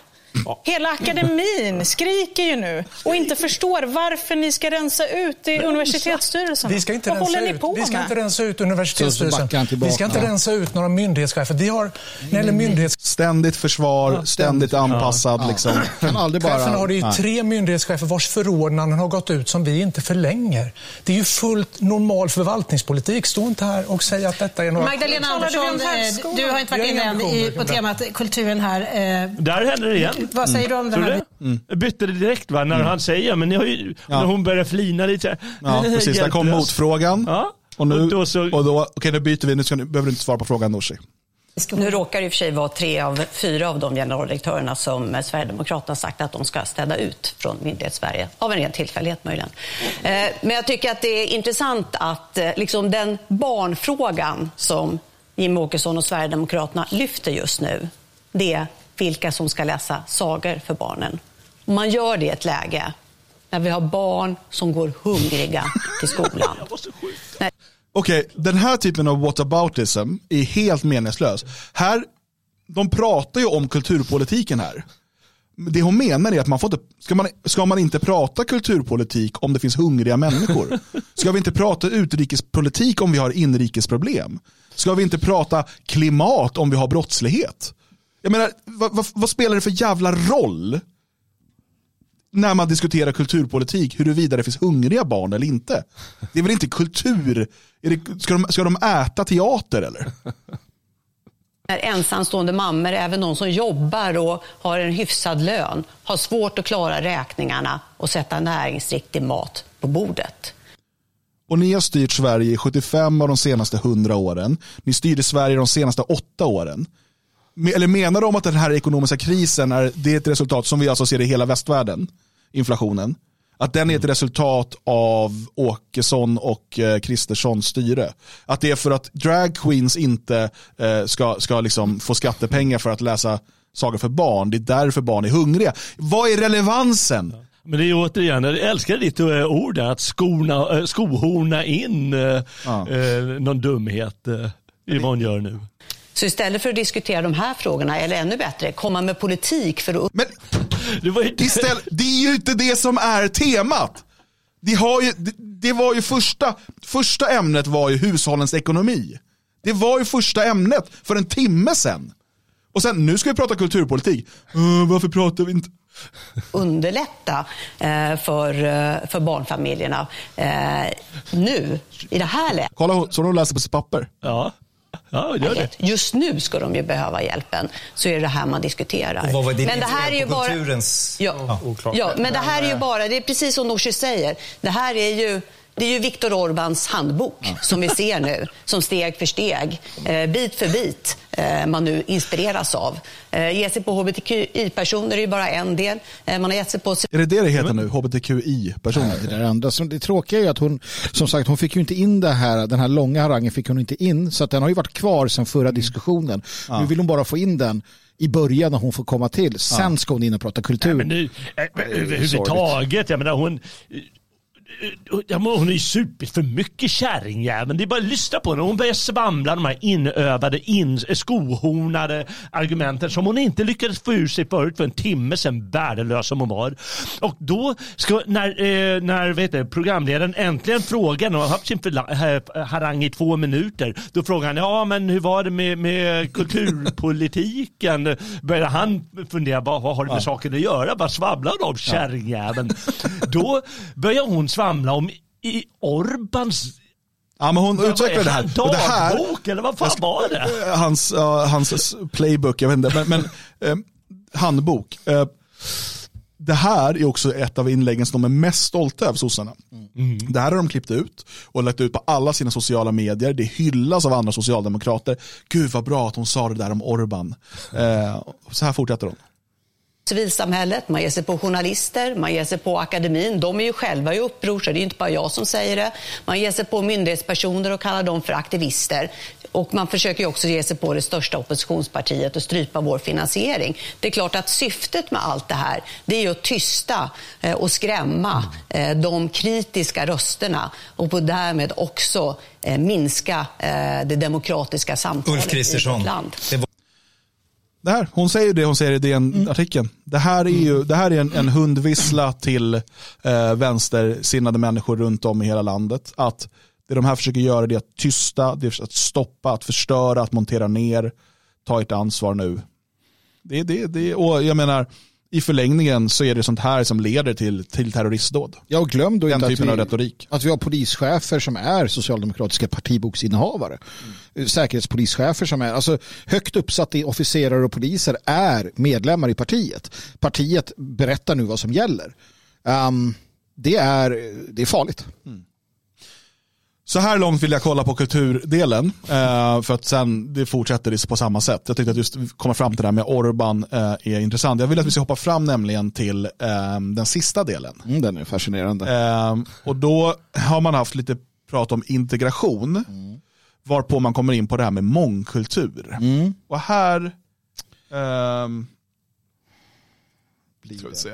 Hela akademin skriker ju nu och inte förstår varför ni ska rensa ut i universitetsstyrelsen. Vi ska inte Vad rensa håller ni ut. på Vi ska med? inte rensa ut universitetsstyrelsen. Vi ska inte rensa ut några myndighetschefer. Vi har, när det gäller myndighetschefer Ständigt försvar, ständigt anpassad. Liksom. <clears throat> Kan aldrig bara... har det ju Nej. tre myndighetschefer vars förordnanden har gått ut som vi inte förlänger. Det är ju fullt normal förvaltningspolitik. Stå inte här och säg att detta är några... Magdalena Andersson, eh, du har inte varit inne än på temat kulturen här. Eh, Där händer det igen. Vad säger du om den du här? det? Jag bytte det direkt va, när han säger, men ni har ju, när hon börjar flina lite Ja, precis. Där kom motfrågan. Ja. Och nu, Och då så- och då, okej nu byter vi, nu ska, behöver du inte svara på frågan Nooshi. Nu råkar det i och för sig vara tre av fyra av de generaldirektörerna som eh, Sverigedemokraterna sagt att de ska städa ut från myndighetssverige. Av en ren tillfällighet möjligen. Eh, Men jag tycker att det är intressant att eh, liksom den barnfrågan som Jimmie Åkesson och Sverigedemokraterna lyfter just nu, det vilka som ska läsa sagor för barnen. Man gör det i ett läge när vi har barn som går hungriga till skolan. <laughs> Okej, den här typen av whataboutism är helt meningslös. Här, de pratar ju om kulturpolitiken här. Det hon menar är att man får inte, ska, man, ska man inte prata kulturpolitik om det finns hungriga människor? <laughs> Ska vi inte prata utrikespolitik om vi har inrikesproblem? Ska vi inte prata klimat om vi har brottslighet? Jag menar, vad, vad, vad spelar det för jävla roll när man diskuterar kulturpolitik huruvida det finns hungriga barn eller inte? Det är väl inte kultur? Är det, ska, de, ska de äta teater eller? När ensamstående mammor, även de som jobbar och har en hyfsad lön, har svårt att klara räkningarna och sätta näringsriktig mat på bordet. Och ni har styrt Sverige i 75 av de senaste 100 åren. Ni styrde Sverige de senaste åtta åren. Eller menar de att den här ekonomiska krisen är, det är ett resultat som vi alltså ser i hela västvärlden, inflationen? Att den är ett resultat av Åkesson och eh, Kristerssons styre. Att det är för att drag queens inte eh, ska, ska liksom få skattepengar för att läsa sagor för barn. Det är därför barn är hungriga. Vad är relevansen? Men det är återigen, jag älskar ditt eh, ord där, att skona, eh, skohorna in eh, någon dumhet i vad hon gör nu. Så istället för att diskutera de här frågorna, eller ännu bättre, komma med politik för att... Men det, var ju... Istället, det är ju inte det som är temat. Det, har ju, det, det var ju första, första ämnet var ju hushållens ekonomi. Det var ju första ämnet för en timme sedan. Och sen, nu ska vi prata kulturpolitik. Uh, varför pratar vi inte? underlätta eh, för, eh, för barnfamiljerna eh, nu, i det här läget. Kolla, så hon läser på sitt papper. Ja, ja gör det. Just nu ska de ju behöva hjälpen, så är det det här man diskuterar. Och vad var din men det här är ju bara... kulturens... Ja, oklart. ja, men det här är ju bara, det är precis som Nooshi säger, det här är ju det är ju Viktor Orbáns handbok som vi ser nu, som steg för steg, eh, bit för bit, eh, man nu inspireras av. Eh, ge sig på hbtqi-personer är ju bara en del. Eh, man har gett sig på Är det det det heter nu? HBTQI-personer? Det, där andra. Så det tråkiga är ju att hon, som sagt, hon fick ju inte in det här, den här långa harangen fick hon inte in, så att den har ju varit kvar sedan förra diskussionen. Ja. Nu vill hon bara få in den i början när hon får komma till. Sen Ja. ska hon in och prata kultur. Men nu, eh, överhuvudtaget, jag menar hon, Ja, hon är ju supit för mycket kärringjäveln. Det är bara att lyssna på henne. Hon börjar svamla de här inövade, in, skohornade argumenten som hon inte lyckades få ur sig förut för en timme sedan, värdelös som hon var. Och då, ska, när, eh, när vet du, programledaren äntligen frågar och har haft sin harang i två minuter, då frågar han, ja men hur var det med, med kulturpolitiken? Börjar han fundera, vad, vad har det med Ja. saken att göra? Vad svamlar de om kärringjäveln? Då börjar hon svamla om i Orbans Ja, men hon vad det är här. Och det här dagbok eller vad fan var det? Eh, Hans, ja, hans playbook, jag vet inte, men, men eh, handbok. Eh, det här är också ett av inläggen som de är mest stolta över, sossarna. Det här har de klippt ut och lagt ut på alla sina sociala medier. Det hyllas av andra socialdemokrater. Gud vad bra att hon sa det där om Orban. Eh, så här fortsätter hon. Civilsamhället, man ger sig på journalister, man ger sig på akademin. De är ju själva i uppror, så det är inte bara jag som säger det. Man ger sig på myndighetspersoner och kallar dem för aktivister. Och man försöker ju också ge sig på det största oppositionspartiet och strypa vår finansiering. Det är klart att syftet med allt det här, det är ju att tysta eh, och skrämma eh, de kritiska rösterna och på därmed också eh, minska det demokratiska samtalet i vårt land. Det här, hon säger det hon säger i den artikeln. Det här är ju det här är en, en hundvissla till eh, vänstersinnade människor runt om i hela landet. Att det de här försöker göra är att tysta, det är att stoppa, att förstöra, att montera ner. Ta ett ansvar nu. Det, det, det, och jag menar, i förlängningen så är det sånt här som leder till, till terroristdåd. Ja, och glöm då Den inte att typen vi, av retorik. att vi har polischefer som är socialdemokratiska partiboksinnehavare. Säkerhetspolischefer som är, alltså högt uppsatta officerare och poliser är medlemmar i partiet. Partiet berättar nu vad som gäller. Ehm, det, är, det är farligt. Så här långt vill jag kolla på kulturdelen eh, för att sen det fortsätter det på samma sätt. Jag tyckte att just komma fram till det här med Orban eh, är intressant. Jag vill att vi ska hoppa fram nämligen till eh, den sista delen. Mm, den är fascinerande. Eh, och då har man haft lite prat om integration. Varpå man kommer in på det här med mångkultur. Och här ehm, ska vi se.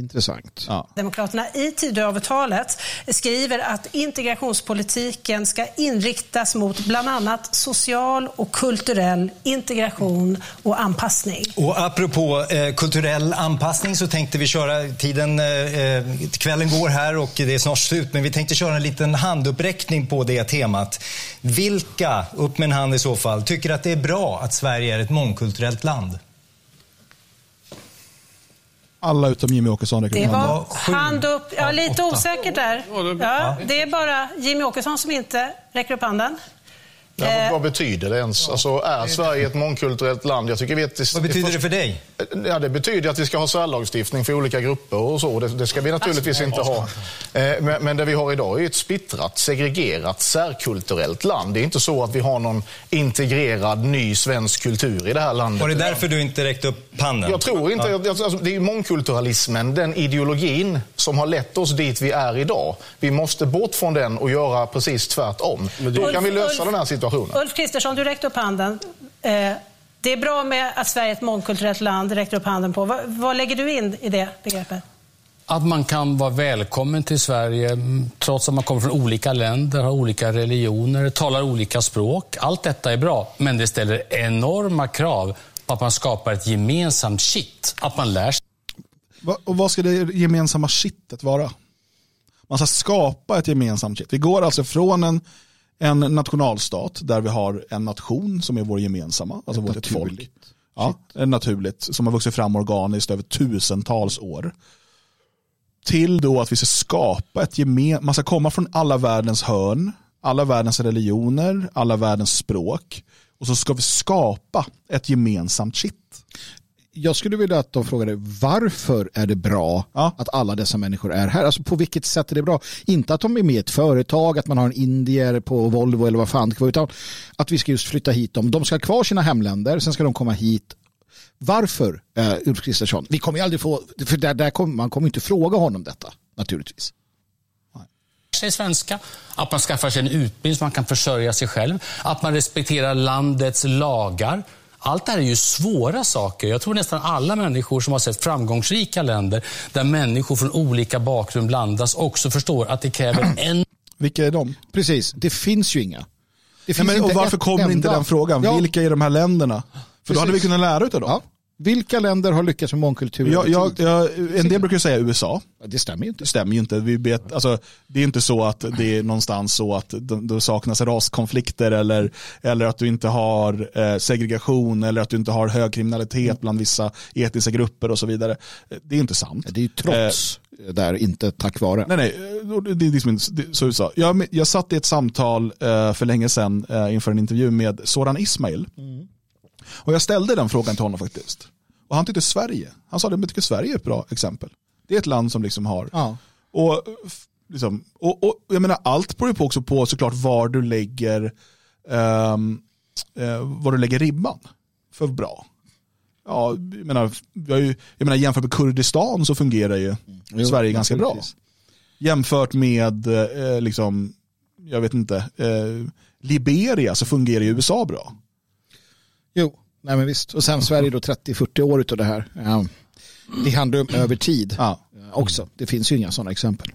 Intressant. Ja. Demokraterna i Tidöavtalet skriver att integrationspolitiken ska inriktas mot bland annat social och kulturell integration och anpassning. Och apropå eh, kulturell anpassning så tänkte vi köra, tiden, eh, eh, kvällen går här och det är snart slut, men vi tänkte köra en liten handuppräckning på det temat. Vilka, upp med en hand i så fall, tycker att det är bra att Sverige är ett mångkulturellt land? Alla utom Jimmy Åkesson räcker Det upp handen. var hand upp. Ja, lite osäkert där. Ja, det är bara Jimmy Åkesson som inte räcker upp handen. Ja, vad- vad betyder det ens? Alltså, är Sverige ett mångkulturellt land? Jag tycker vi är Vad betyder det för dig? Ja, det betyder att vi ska ha särlagstiftning för olika grupper och så. Det, det ska vi naturligtvis inte ha. Eh, Men, men det vi har idag är ett splittrat, segregerat, särkulturellt land. Det är inte så att vi har någon integrerad ny svensk kultur i det här landet. Var det därför du inte räckte upp handen? Jag tror inte, Ja. alltså, det är mångkulturalismen, den ideologin som har lett oss dit vi är idag. Vi måste bort från den och göra precis tvärtom. Då kan vi lösa den här situationen. Ulf Kristersson, du räckte upp handen. Eh, Det är bra med att Sverige är ett mångkulturellt land, det räckte upp handen på. Vad, vad lägger du in i det begreppet? Att man kan vara välkommen till Sverige mm, trots att man kommer från olika länder, har olika religioner, talar olika språk. Allt detta är bra, men det ställer enorma krav på att man skapar ett gemensamt shit. Att man lär sig Och vad ska det gemensamma shitet vara? Man ska skapa ett gemensamt shit. Vi går alltså från en, en nationalstat där vi har en nation som är vår gemensamma, alltså vårt folk. Ja, naturligt, som har vuxit fram organiskt över tusentals år. Till då att vi ska skapa ett gemensamt, man ska komma från alla världens hörn, alla världens religioner, alla världens språk. Och så ska vi skapa ett gemensamt shit. Jag skulle vilja att de frågade varför är det bra att alla dessa människor är här? Alltså på vilket sätt är det bra? Inte att de är med i ett företag, att man har en indier på Volvo eller vad fan det utan att vi ska just flytta hit dem. De ska ha kvar sina hemländer, sen ska de komma hit. Varför, uh, Ulf Kristersson? Vi kommer ju aldrig få, för där, där kommer, man kommer inte fråga honom detta, naturligtvis. sig svenska, att man skaffar sig en utbildning så man kan försörja sig själv, att man respekterar landets lagar. Allt det här är ju svåra saker. Jag tror nästan alla människor som har sett framgångsrika länder där människor från olika bakgrund blandas också förstår att det kräver en... <clears throat> Vilka är de? Precis, det finns ju inga. Det Nej, finns men, och varför kommer inte den frågan? Ja. Vilka är de här länderna? För då hade vi Precis. kunnat lära utav dem. Ja. Vilka länder har lyckats med mångkultur jag, tid? jag, en del brukar säga USA. Det stämmer ju inte. Det stämmer ju inte. Vi vet, alltså, det är inte så att det är någonstans så att det, saknas raskonflikter eller, eller att du inte har eh, segregation eller att du inte har hög kriminalitet bland vissa etniska grupper och så vidare. Det är inte sant. Det är ju trots där, inte tack vare. Nej, nej, det det är liksom så USA. Jag, jag satt i ett samtal eh, för länge sedan eh, inför en intervju med Soran Ismail. Och jag ställde den frågan till honom faktiskt. Och han tyckte Sverige, han sa att jag tycker Sverige är ett bra exempel. Det är ett land som liksom har, Ja. och, liksom, och, och jag menar allt beror ju på också på såklart var du lägger, ehm, eh, var du lägger ribban för bra. Ja, jag menar, har ju, jag menar jämfört med Kurdistan så fungerar ju Jo, Sverige ganska bra. Jämfört med, eh, liksom, jag vet inte, eh, Liberia så fungerar ju USA bra. Jo, nej men visst. Och sen Sverige då 30-40 år utav det här. Ja. Det handlar om över tid Ja. också. Det finns ju inga sådana exempel.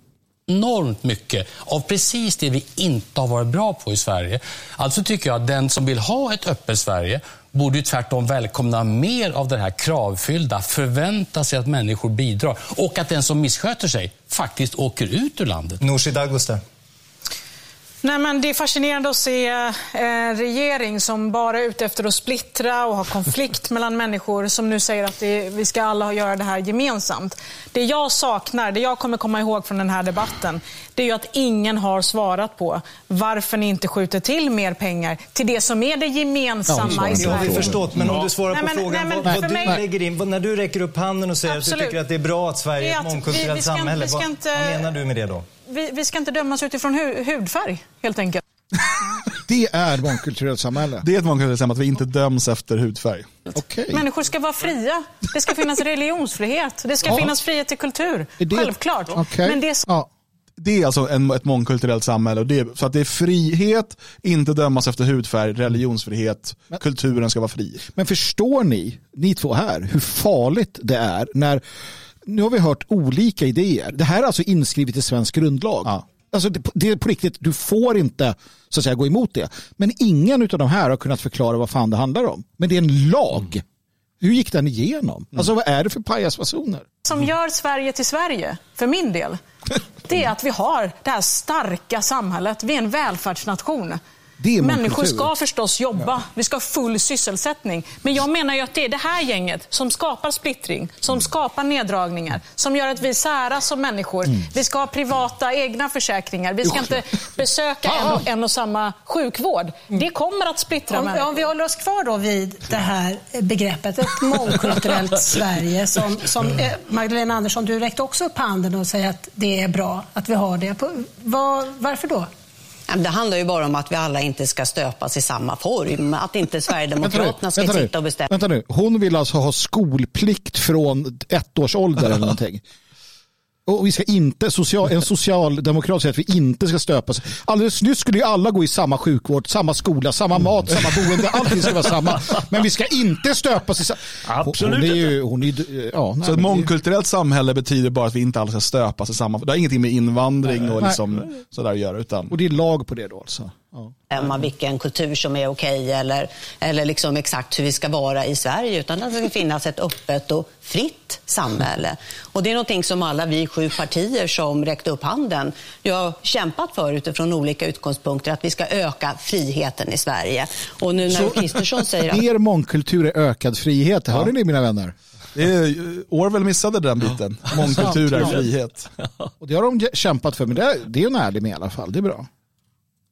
enormt mycket av precis det vi inte har varit bra på i Sverige. Alltså tycker jag att den som vill ha ett öppet Sverige borde ju tvärtom välkomna mer av det här kravfyllda, förvänta sig att människor bidrar och att den som missköter sig faktiskt åker ut ur landet. Nooshi Dadgostar. Nej, men det är fascinerande att se en regering som bara är ute efter att splittra och ha konflikt <laughs> mellan människor som nu säger att det, vi ska alla göra det här gemensamt. Det jag saknar, det jag kommer komma ihåg från den här debatten, det är ju att ingen har svarat på varför ni inte skjuter till mer pengar till det som är det gemensamma i Det har vi Sverige. förståt, men om du svarar Nej, på men- frågan nej, men vad, vad du mig- lägger in, när du räcker upp handen och säger att Absolut. du tycker att det är bra att Sverige är ett att mångkulturellt samhälle, inte- vad menar du med det då? Vi, vi ska inte dömas utifrån hu hudfärg, helt enkelt. <laughs> Det är mångkulturellt samhälle. Det är ett mångkulturellt samhälle att vi inte döms efter hudfärg. Okej. Människor ska vara fria. Det ska finnas <laughs> religionsfrihet. Det ska Ja. finnas frihet till kultur. Är det- Självklart. Okej. Men det Ja. Det är alltså en, ett mångkulturellt samhälle. Och det är, så att det är frihet, inte dömas efter hudfärg, religionsfrihet, kulturen ska vara fri. Men förstår ni, ni två här, hur farligt det är när nu har vi hört olika idéer. Det här är alltså inskrivet i svensk grundlag. Ja. Alltså det, det är på riktigt, du får inte så att säga, gå emot det. Men ingen av de här har kunnat förklara vad fan det handlar om. Men det är en lag. Hur gick den igenom? Alltså vad är det för pajasfasoner? som gör Sverige till Sverige, för min del, <laughs> det är att vi har det här starka samhället. Vi är en välfärdsnation. Människor ska förstås jobba, vi ska ha full sysselsättning. Men jag menar ju att det är det här gänget som skapar splittring, som skapar neddragningar, som gör att vi säras som människor. Vi ska ha privata egna försäkringar, vi ska inte besöka en och, en och samma sjukvård. Det kommer att splittra Om, människor. om vi håller oss kvar då vid det här begreppet, ett mångkulturellt <laughs> Sverige som, som eh, Magdalena Andersson, du räckte också upp handen och säger att det är bra att vi har det. På, vad, varför då? Det handlar ju bara om att vi alla inte ska stöpas i samma form. Att inte Sverigedemokraterna ska sitta och bestämma. vänta nu. Hon vill alltså ha skolplikt från ett års ålder eller någonting. Och vi ska inte, social, en socialdemokrat säger att vi inte ska stöpas. Alldeles nyss skulle ju alla gå i samma sjukvård, samma skola, samma mat, samma boende. Allting ska vara samma. Men vi ska inte stöpas i samma... Absolut hon är ju, hon är, ju- ja, nej, Så ett mångkulturellt samhälle betyder bara att vi inte alla ska stöpas i samma... Det har ingenting med invandring och liksom sådär att göra. Utan... Och det är lag på det då alltså. Bestämma vilken kultur som är okej eller, eller liksom exakt hur vi ska vara i Sverige. Utan att det ska finnas ett öppet och fritt samhälle. Och det är någonting som alla vi sju partier som räckte upp handen ju har kämpat för utifrån olika utgångspunkter. Att vi ska öka friheten i Sverige. Och nu när Kristersson säger att Er mångkultur är ökad frihet. Hörde ni mina vänner? Är, Orwell missade den biten. Mångkultur är frihet. Och det har de kämpat för, men det är, det är en ärlig med i alla fall. Det är bra.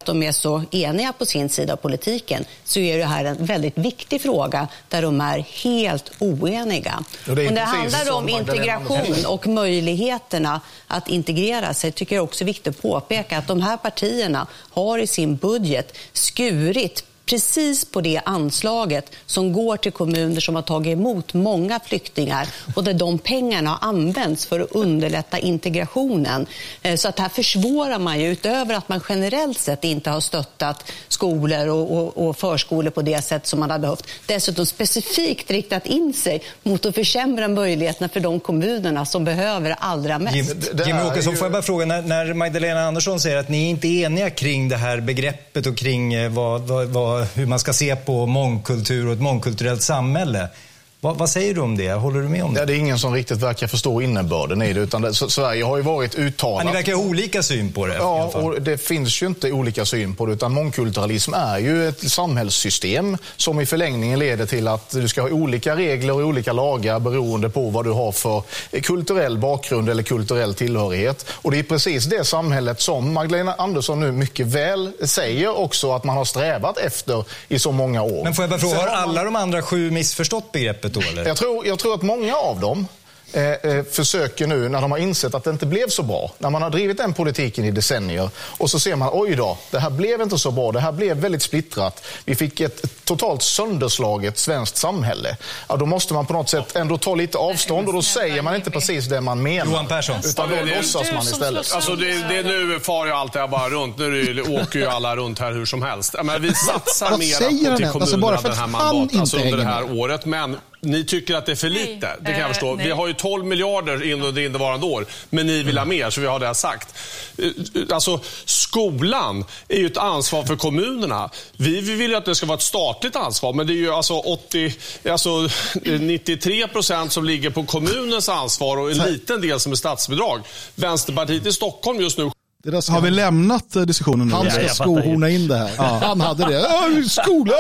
De är så eniga på sin sida av politiken så är det här en väldigt viktig fråga där de är helt oeniga. Och det Och det handlar om integration och möjligheterna att integrera sig tycker jag också är viktigt att påpeka att de här partierna har i sin budget skurit precis på det anslaget som går till kommuner som har tagit emot många flyktingar och där de pengarna har använts för att underlätta integrationen. Eh, Så att här försvårar man ju, utöver att man generellt sett inte har stöttat skolor och, och, och förskolor på det sätt som man hade behövt, dessutom specifikt riktat in sig mot att försämra möjligheterna för de kommunerna som behöver det allra mest. Jim, det Jimmy är Åkesson, ju- får jag bara fråga, när, när Magdalena Andersson säger att ni inte är eniga kring det här begreppet och kring eh, vad, vad, hur man ska se på mångkultur och ett mångkulturellt samhälle. Vad, vad säger du om det? Håller du med om det? Ja, det är ingen som riktigt verkar förstå innebörden i det. Utan det, Sverige har ju varit Ja, uttalat. ni verkar ha olika syn på det. Ja, och det finns ju inte olika syn på det, utan mångkulturalism är ju ett samhällssystem som i förlängningen leder till att du ska ha olika regler och olika lagar beroende på vad du har för kulturell bakgrund eller kulturell tillhörighet. Och det är precis det samhället som Magdalena Andersson nu mycket väl säger också att man har strävat efter i så många år. Men får jag bara fråga, har alla de andra sju missförstått begreppet då? Eller? <laughs> jag tror, jag tror att många av dem eh, eh, försöker nu, när de har insett att det inte blev så bra, när man har drivit den politiken i decennier och så ser man, oj då, det här blev inte så bra, det här blev väldigt splittrat. Vi fick ett totalt sönderslaget svenskt samhälle. Ja, då måste man på något sätt ändå ta lite avstånd och då säger man inte precis det man menar. Johan Persson. Utan då låtsas man istället. Alltså det, det, nu far ju allt det här bara runt. Nu är det, åker ju alla runt här hur som helst. Men vi satsar säger på till kommunerna Alltså bara för den här att mandaten, alltså under det här året. Men ni tycker att det är för lite. Det kan jag Eh, förstå. Vi nej. har ju 12 miljarder in under innevarande år. Men ni vill ha mer, så vi har det sagt. Eh, Alltså, skolan är ju ett ansvar för kommunerna. Vi, vi vill ju att det ska vara ett statligt ansvar, men det är ju alltså 80, alltså 93 procent som ligger på kommunens ansvar och en liten del som är statsbidrag. Vänsterpartiet i Stockholm just nu Det Har vi lämnat eh, diskussionen nu? Han Ja, ska skohorna in det här. <laughs> Han hade det. Äh, Skola!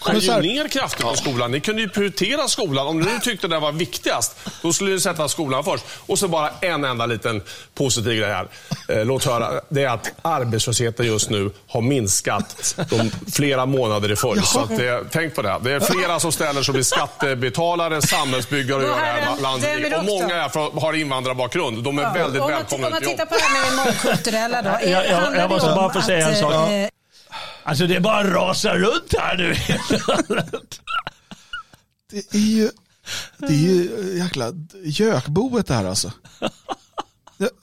skär ju ner kraftigt på skolan. Ni kunde ju prioritera skolan. Om ni tyckte det var viktigast, då skulle ni sätta skolan först. Och så bara en enda liten positiv grej här. Eh, låt höra. Det är att arbetslösheten just nu har minskat de flera månader i följd. Så att det, tänk på det. Det är flera som ställer sig och blir skattebetalare, samhällsbyggare och gör det här, landet. Och många är har invandrarbakgrund. De är väldigt välkomna om man till jobb. tittar på det här med det mångkulturella då. Jag- jag- jag det måste bara få säga en sak. eh, Alltså det bara rasar runt här nu. Det är ju, det är ju jäkla gökboet det här alltså.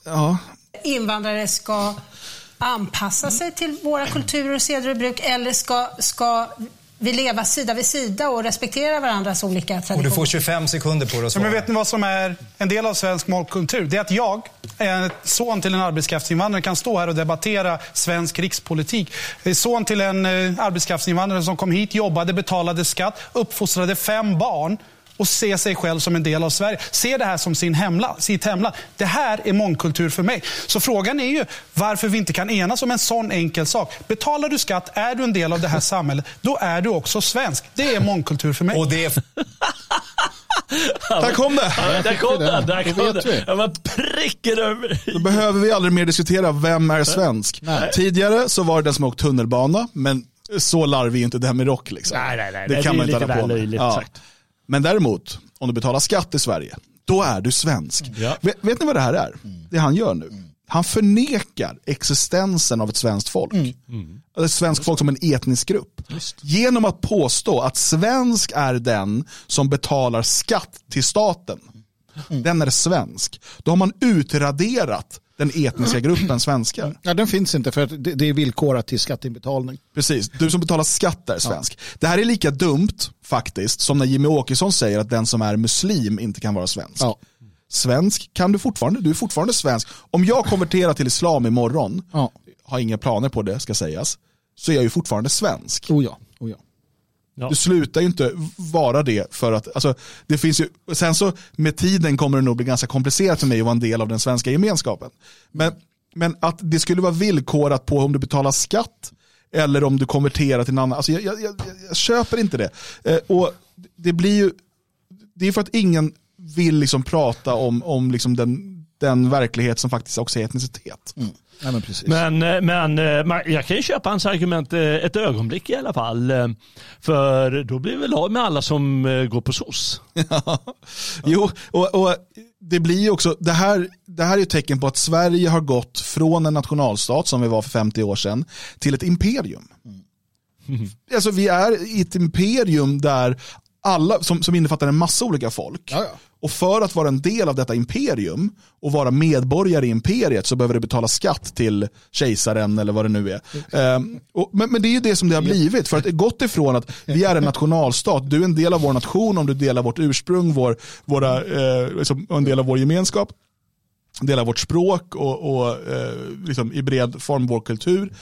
Ja, invandrare ska anpassa sig till våra kulturer, seder och bruk eller ska, ska vi leva sida vid sida och respektera varandras olika Och traditioner. du får 25 sekunder på dig att Ja, men svara. vet ni vad som är en del av svensk målkultur? Det är att jag, en son till en arbetskraftsinvandrare, kan stå här och debattera svensk rikspolitik. Son till en eh, arbetskraftsinvandrare som kom hit, jobbade, betalade skatt, uppfostrade fem barn och ser sig själv som en del av Sverige. Ser det här som sin hemland, sitt hemland. Det här är mångkultur för mig. Så frågan är ju varför vi inte kan enas om en sån enkel sak. Betalar du skatt, är du en del av det här samhället, då är du också svensk. Det är mångkultur för mig. Och det är Där kom det! Ja, där kom det. där Det kom vet vi. den. Ja, man prickar över. Då behöver vi aldrig mer diskutera vem är svensk. Tidigare så var det den som åkt tunnelbana, men så larvig är inte det här med rock. Liksom. Nej, nej, nej. Det Det kan man inte lite hålla på med. löjligt Ja. Men däremot, om du betalar skatt i Sverige, då är du svensk. Ja. Vet, vet ni vad det här är? Det han gör nu. Han förnekar existensen av ett svenskt folk. Alltså Ett svenskt folk som en etnisk grupp. Genom att påstå att svensk är den som betalar skatt till staten. Den är svensk. Då har man utraderat den etniska gruppen svenskar. Ja, den finns inte för att det, är villkorat till skatteinbetalning. Precis, du som betalar skatt är svensk. Det här är lika dumt faktiskt som när Jimmy Åkesson säger att den som är muslim inte kan vara svensk. Ja. Svensk kan du fortfarande, du är fortfarande svensk. Om jag konverterar till islam imorgon, Ja. har inga planer på det ska sägas, så är jag ju fortfarande svensk. Oh ja. Oh ja. Ja. Du slutar ju inte vara det för att, alltså, det finns ju, sen så med tiden kommer det nog bli ganska komplicerat för mig att vara en del av den svenska gemenskapen. Men, men att det skulle vara villkorat på om du betalar skatt eller om du konverterar till en annan, alltså jag, jag, jag, jag köper inte det. Eh, och det blir ju, det är för att ingen vill liksom prata om, om liksom den, den verklighet som faktiskt också är etnicitet. Ja, men. Men, eh, men eh, jag kan ju köpa hans argument eh, ett ögonblick i alla fall. För då blir vi väl av med alla som går på SOS. <laughs> Jo, och, och det blir ju också, det här, det här är ett tecken på att Sverige har gått från en nationalstat som vi var för 50 år sedan till ett imperium. Alltså vi är i ett imperium där alla, som, som innefattar en massa olika folk. Ja, ja. Och för att vara en del av detta imperium och vara medborgare i imperiet så behöver du betala skatt till kejsaren eller vad det nu är. Ehm, och, men, men det är ju det som det har blivit. För att det gått ifrån att vi är en nationalstat, du är en del av vår nation om du delar vårt ursprung, vår, våra, eh, liksom, en del av vår gemenskap en del av vårt språk och, och eh, liksom i bred form vår kultur.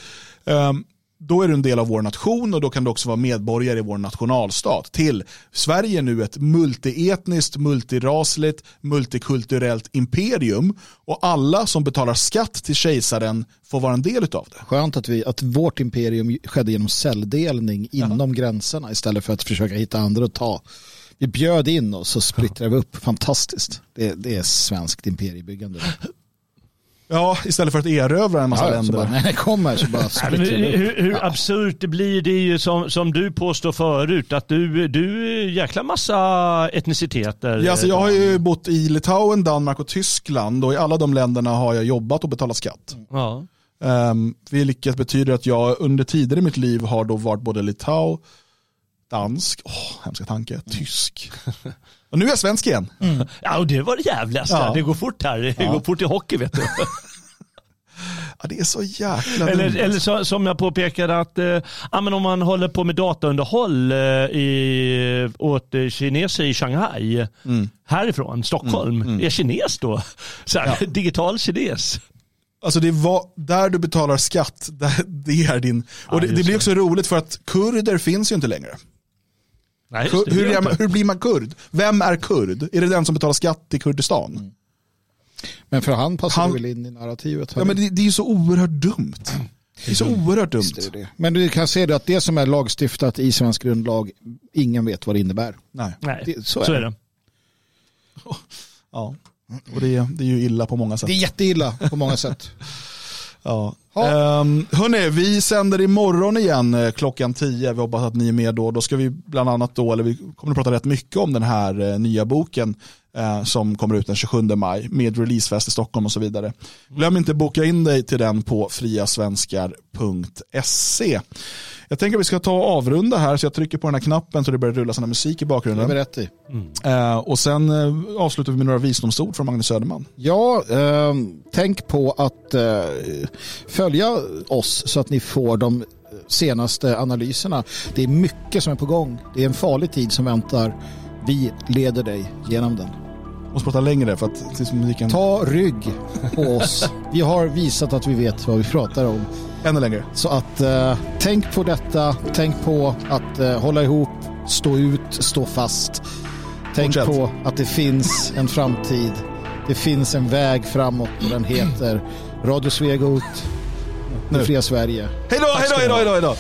Ehm, då är du en del av vår nation och då kan du också vara medborgare i vår nationalstat. Till Sverige nu ett multietniskt, multirasligt, multikulturellt imperium och alla som betalar skatt till kejsaren får vara en del av det. Skönt att, vi, att vårt imperium skedde genom celldelning inom gränserna istället för att försöka hitta andra att ta. Vi bjöd in oss och splittrade vi upp. Fantastiskt. Det, det är svenskt imperiebyggande. Ja, istället för att erövra en massa Ja, så länder. bara, när det kommer så bara hur hur absurt det blir, det är ju som, som du påstår förut, att du, du är jäkla massa etniciteter. Ja, alltså jag har ju bott i Litauen, Danmark och Tyskland och i alla de länderna har jag jobbat och betalat skatt. Ja. Um, vilket betyder att jag under tider i mitt liv har då varit både litau, dansk, åh, hemska tanke, tysk. <laughs> Och nu är jag svensk igen. ja, och det var det jävligaste. Ja. Det går fort här. Det Ja. går fort i hockey vet du. <laughs> Ja, det är så jäkla Eller, dumt. eller så, som jag påpekade att eh, ja, men om man håller på med dataunderhåll eh, i, åt eh, kineser i Shanghai, härifrån Stockholm, är kines då? <laughs> Så här, Digital kines. Alltså det var där du betalar skatt, där, det är din. Och det, just det blir det. också roligt för att kurder finns ju inte längre. Nej, hur, det är hur blir man kurd? Vem är kurd? Är det den som betalar skatt till Kurdistan? Men för han passar Han- väl in i narrativet. Ja, men det, det är ju så oerhört dumt. Det är så oerhört dumt. Är det det. Men du kan se det att det som är lagstiftat i svensk grundlag, ingen vet vad det innebär. Nej. Nej, Det- så, så är är det. <laughs> Ja. Och det, är- det är ju illa på många sätt. Det är jätteilla på många sätt. <laughs> Ja. Um, hörni, vi sänder imorgon igen eh, klockan 10. Vi hoppas att ni är med då. Då ska vi bland annat då, eller vi kommer att prata rätt mycket om den här eh, nya boken eh, som kommer ut den 27 maj med releasefest i Stockholm och så vidare. Glöm inte boka in dig till den på friasvenskar.se. Jag tänker att vi ska ta och avrunda här så jag trycker på den här knappen så det börjar rulla sån musik i Det är bakgrunden. rätt i. Eh, och sen eh, avslutar vi med några visdomsord från Magnus Söderman. Ja, ehm, tänk på att eh, följa oss så att ni får de senaste analyserna. Det är mycket som är på gång. Det är en farlig tid som väntar. Vi leder dig genom den. Måste prata längre för att liksom, vi kan... Ta rygg på oss. Vi har visat att vi vet vad vi pratar om. Ännu längre. Så att eh, tänk på detta. Tänk på att eh, hålla ihop, stå ut, stå fast. Tänk Fortsätt. på att det finns en framtid. Det finns en väg framåt och den heter Radio Svegot. Det Nu. fria Sverige. Hej då, hej då, hej då, hej då.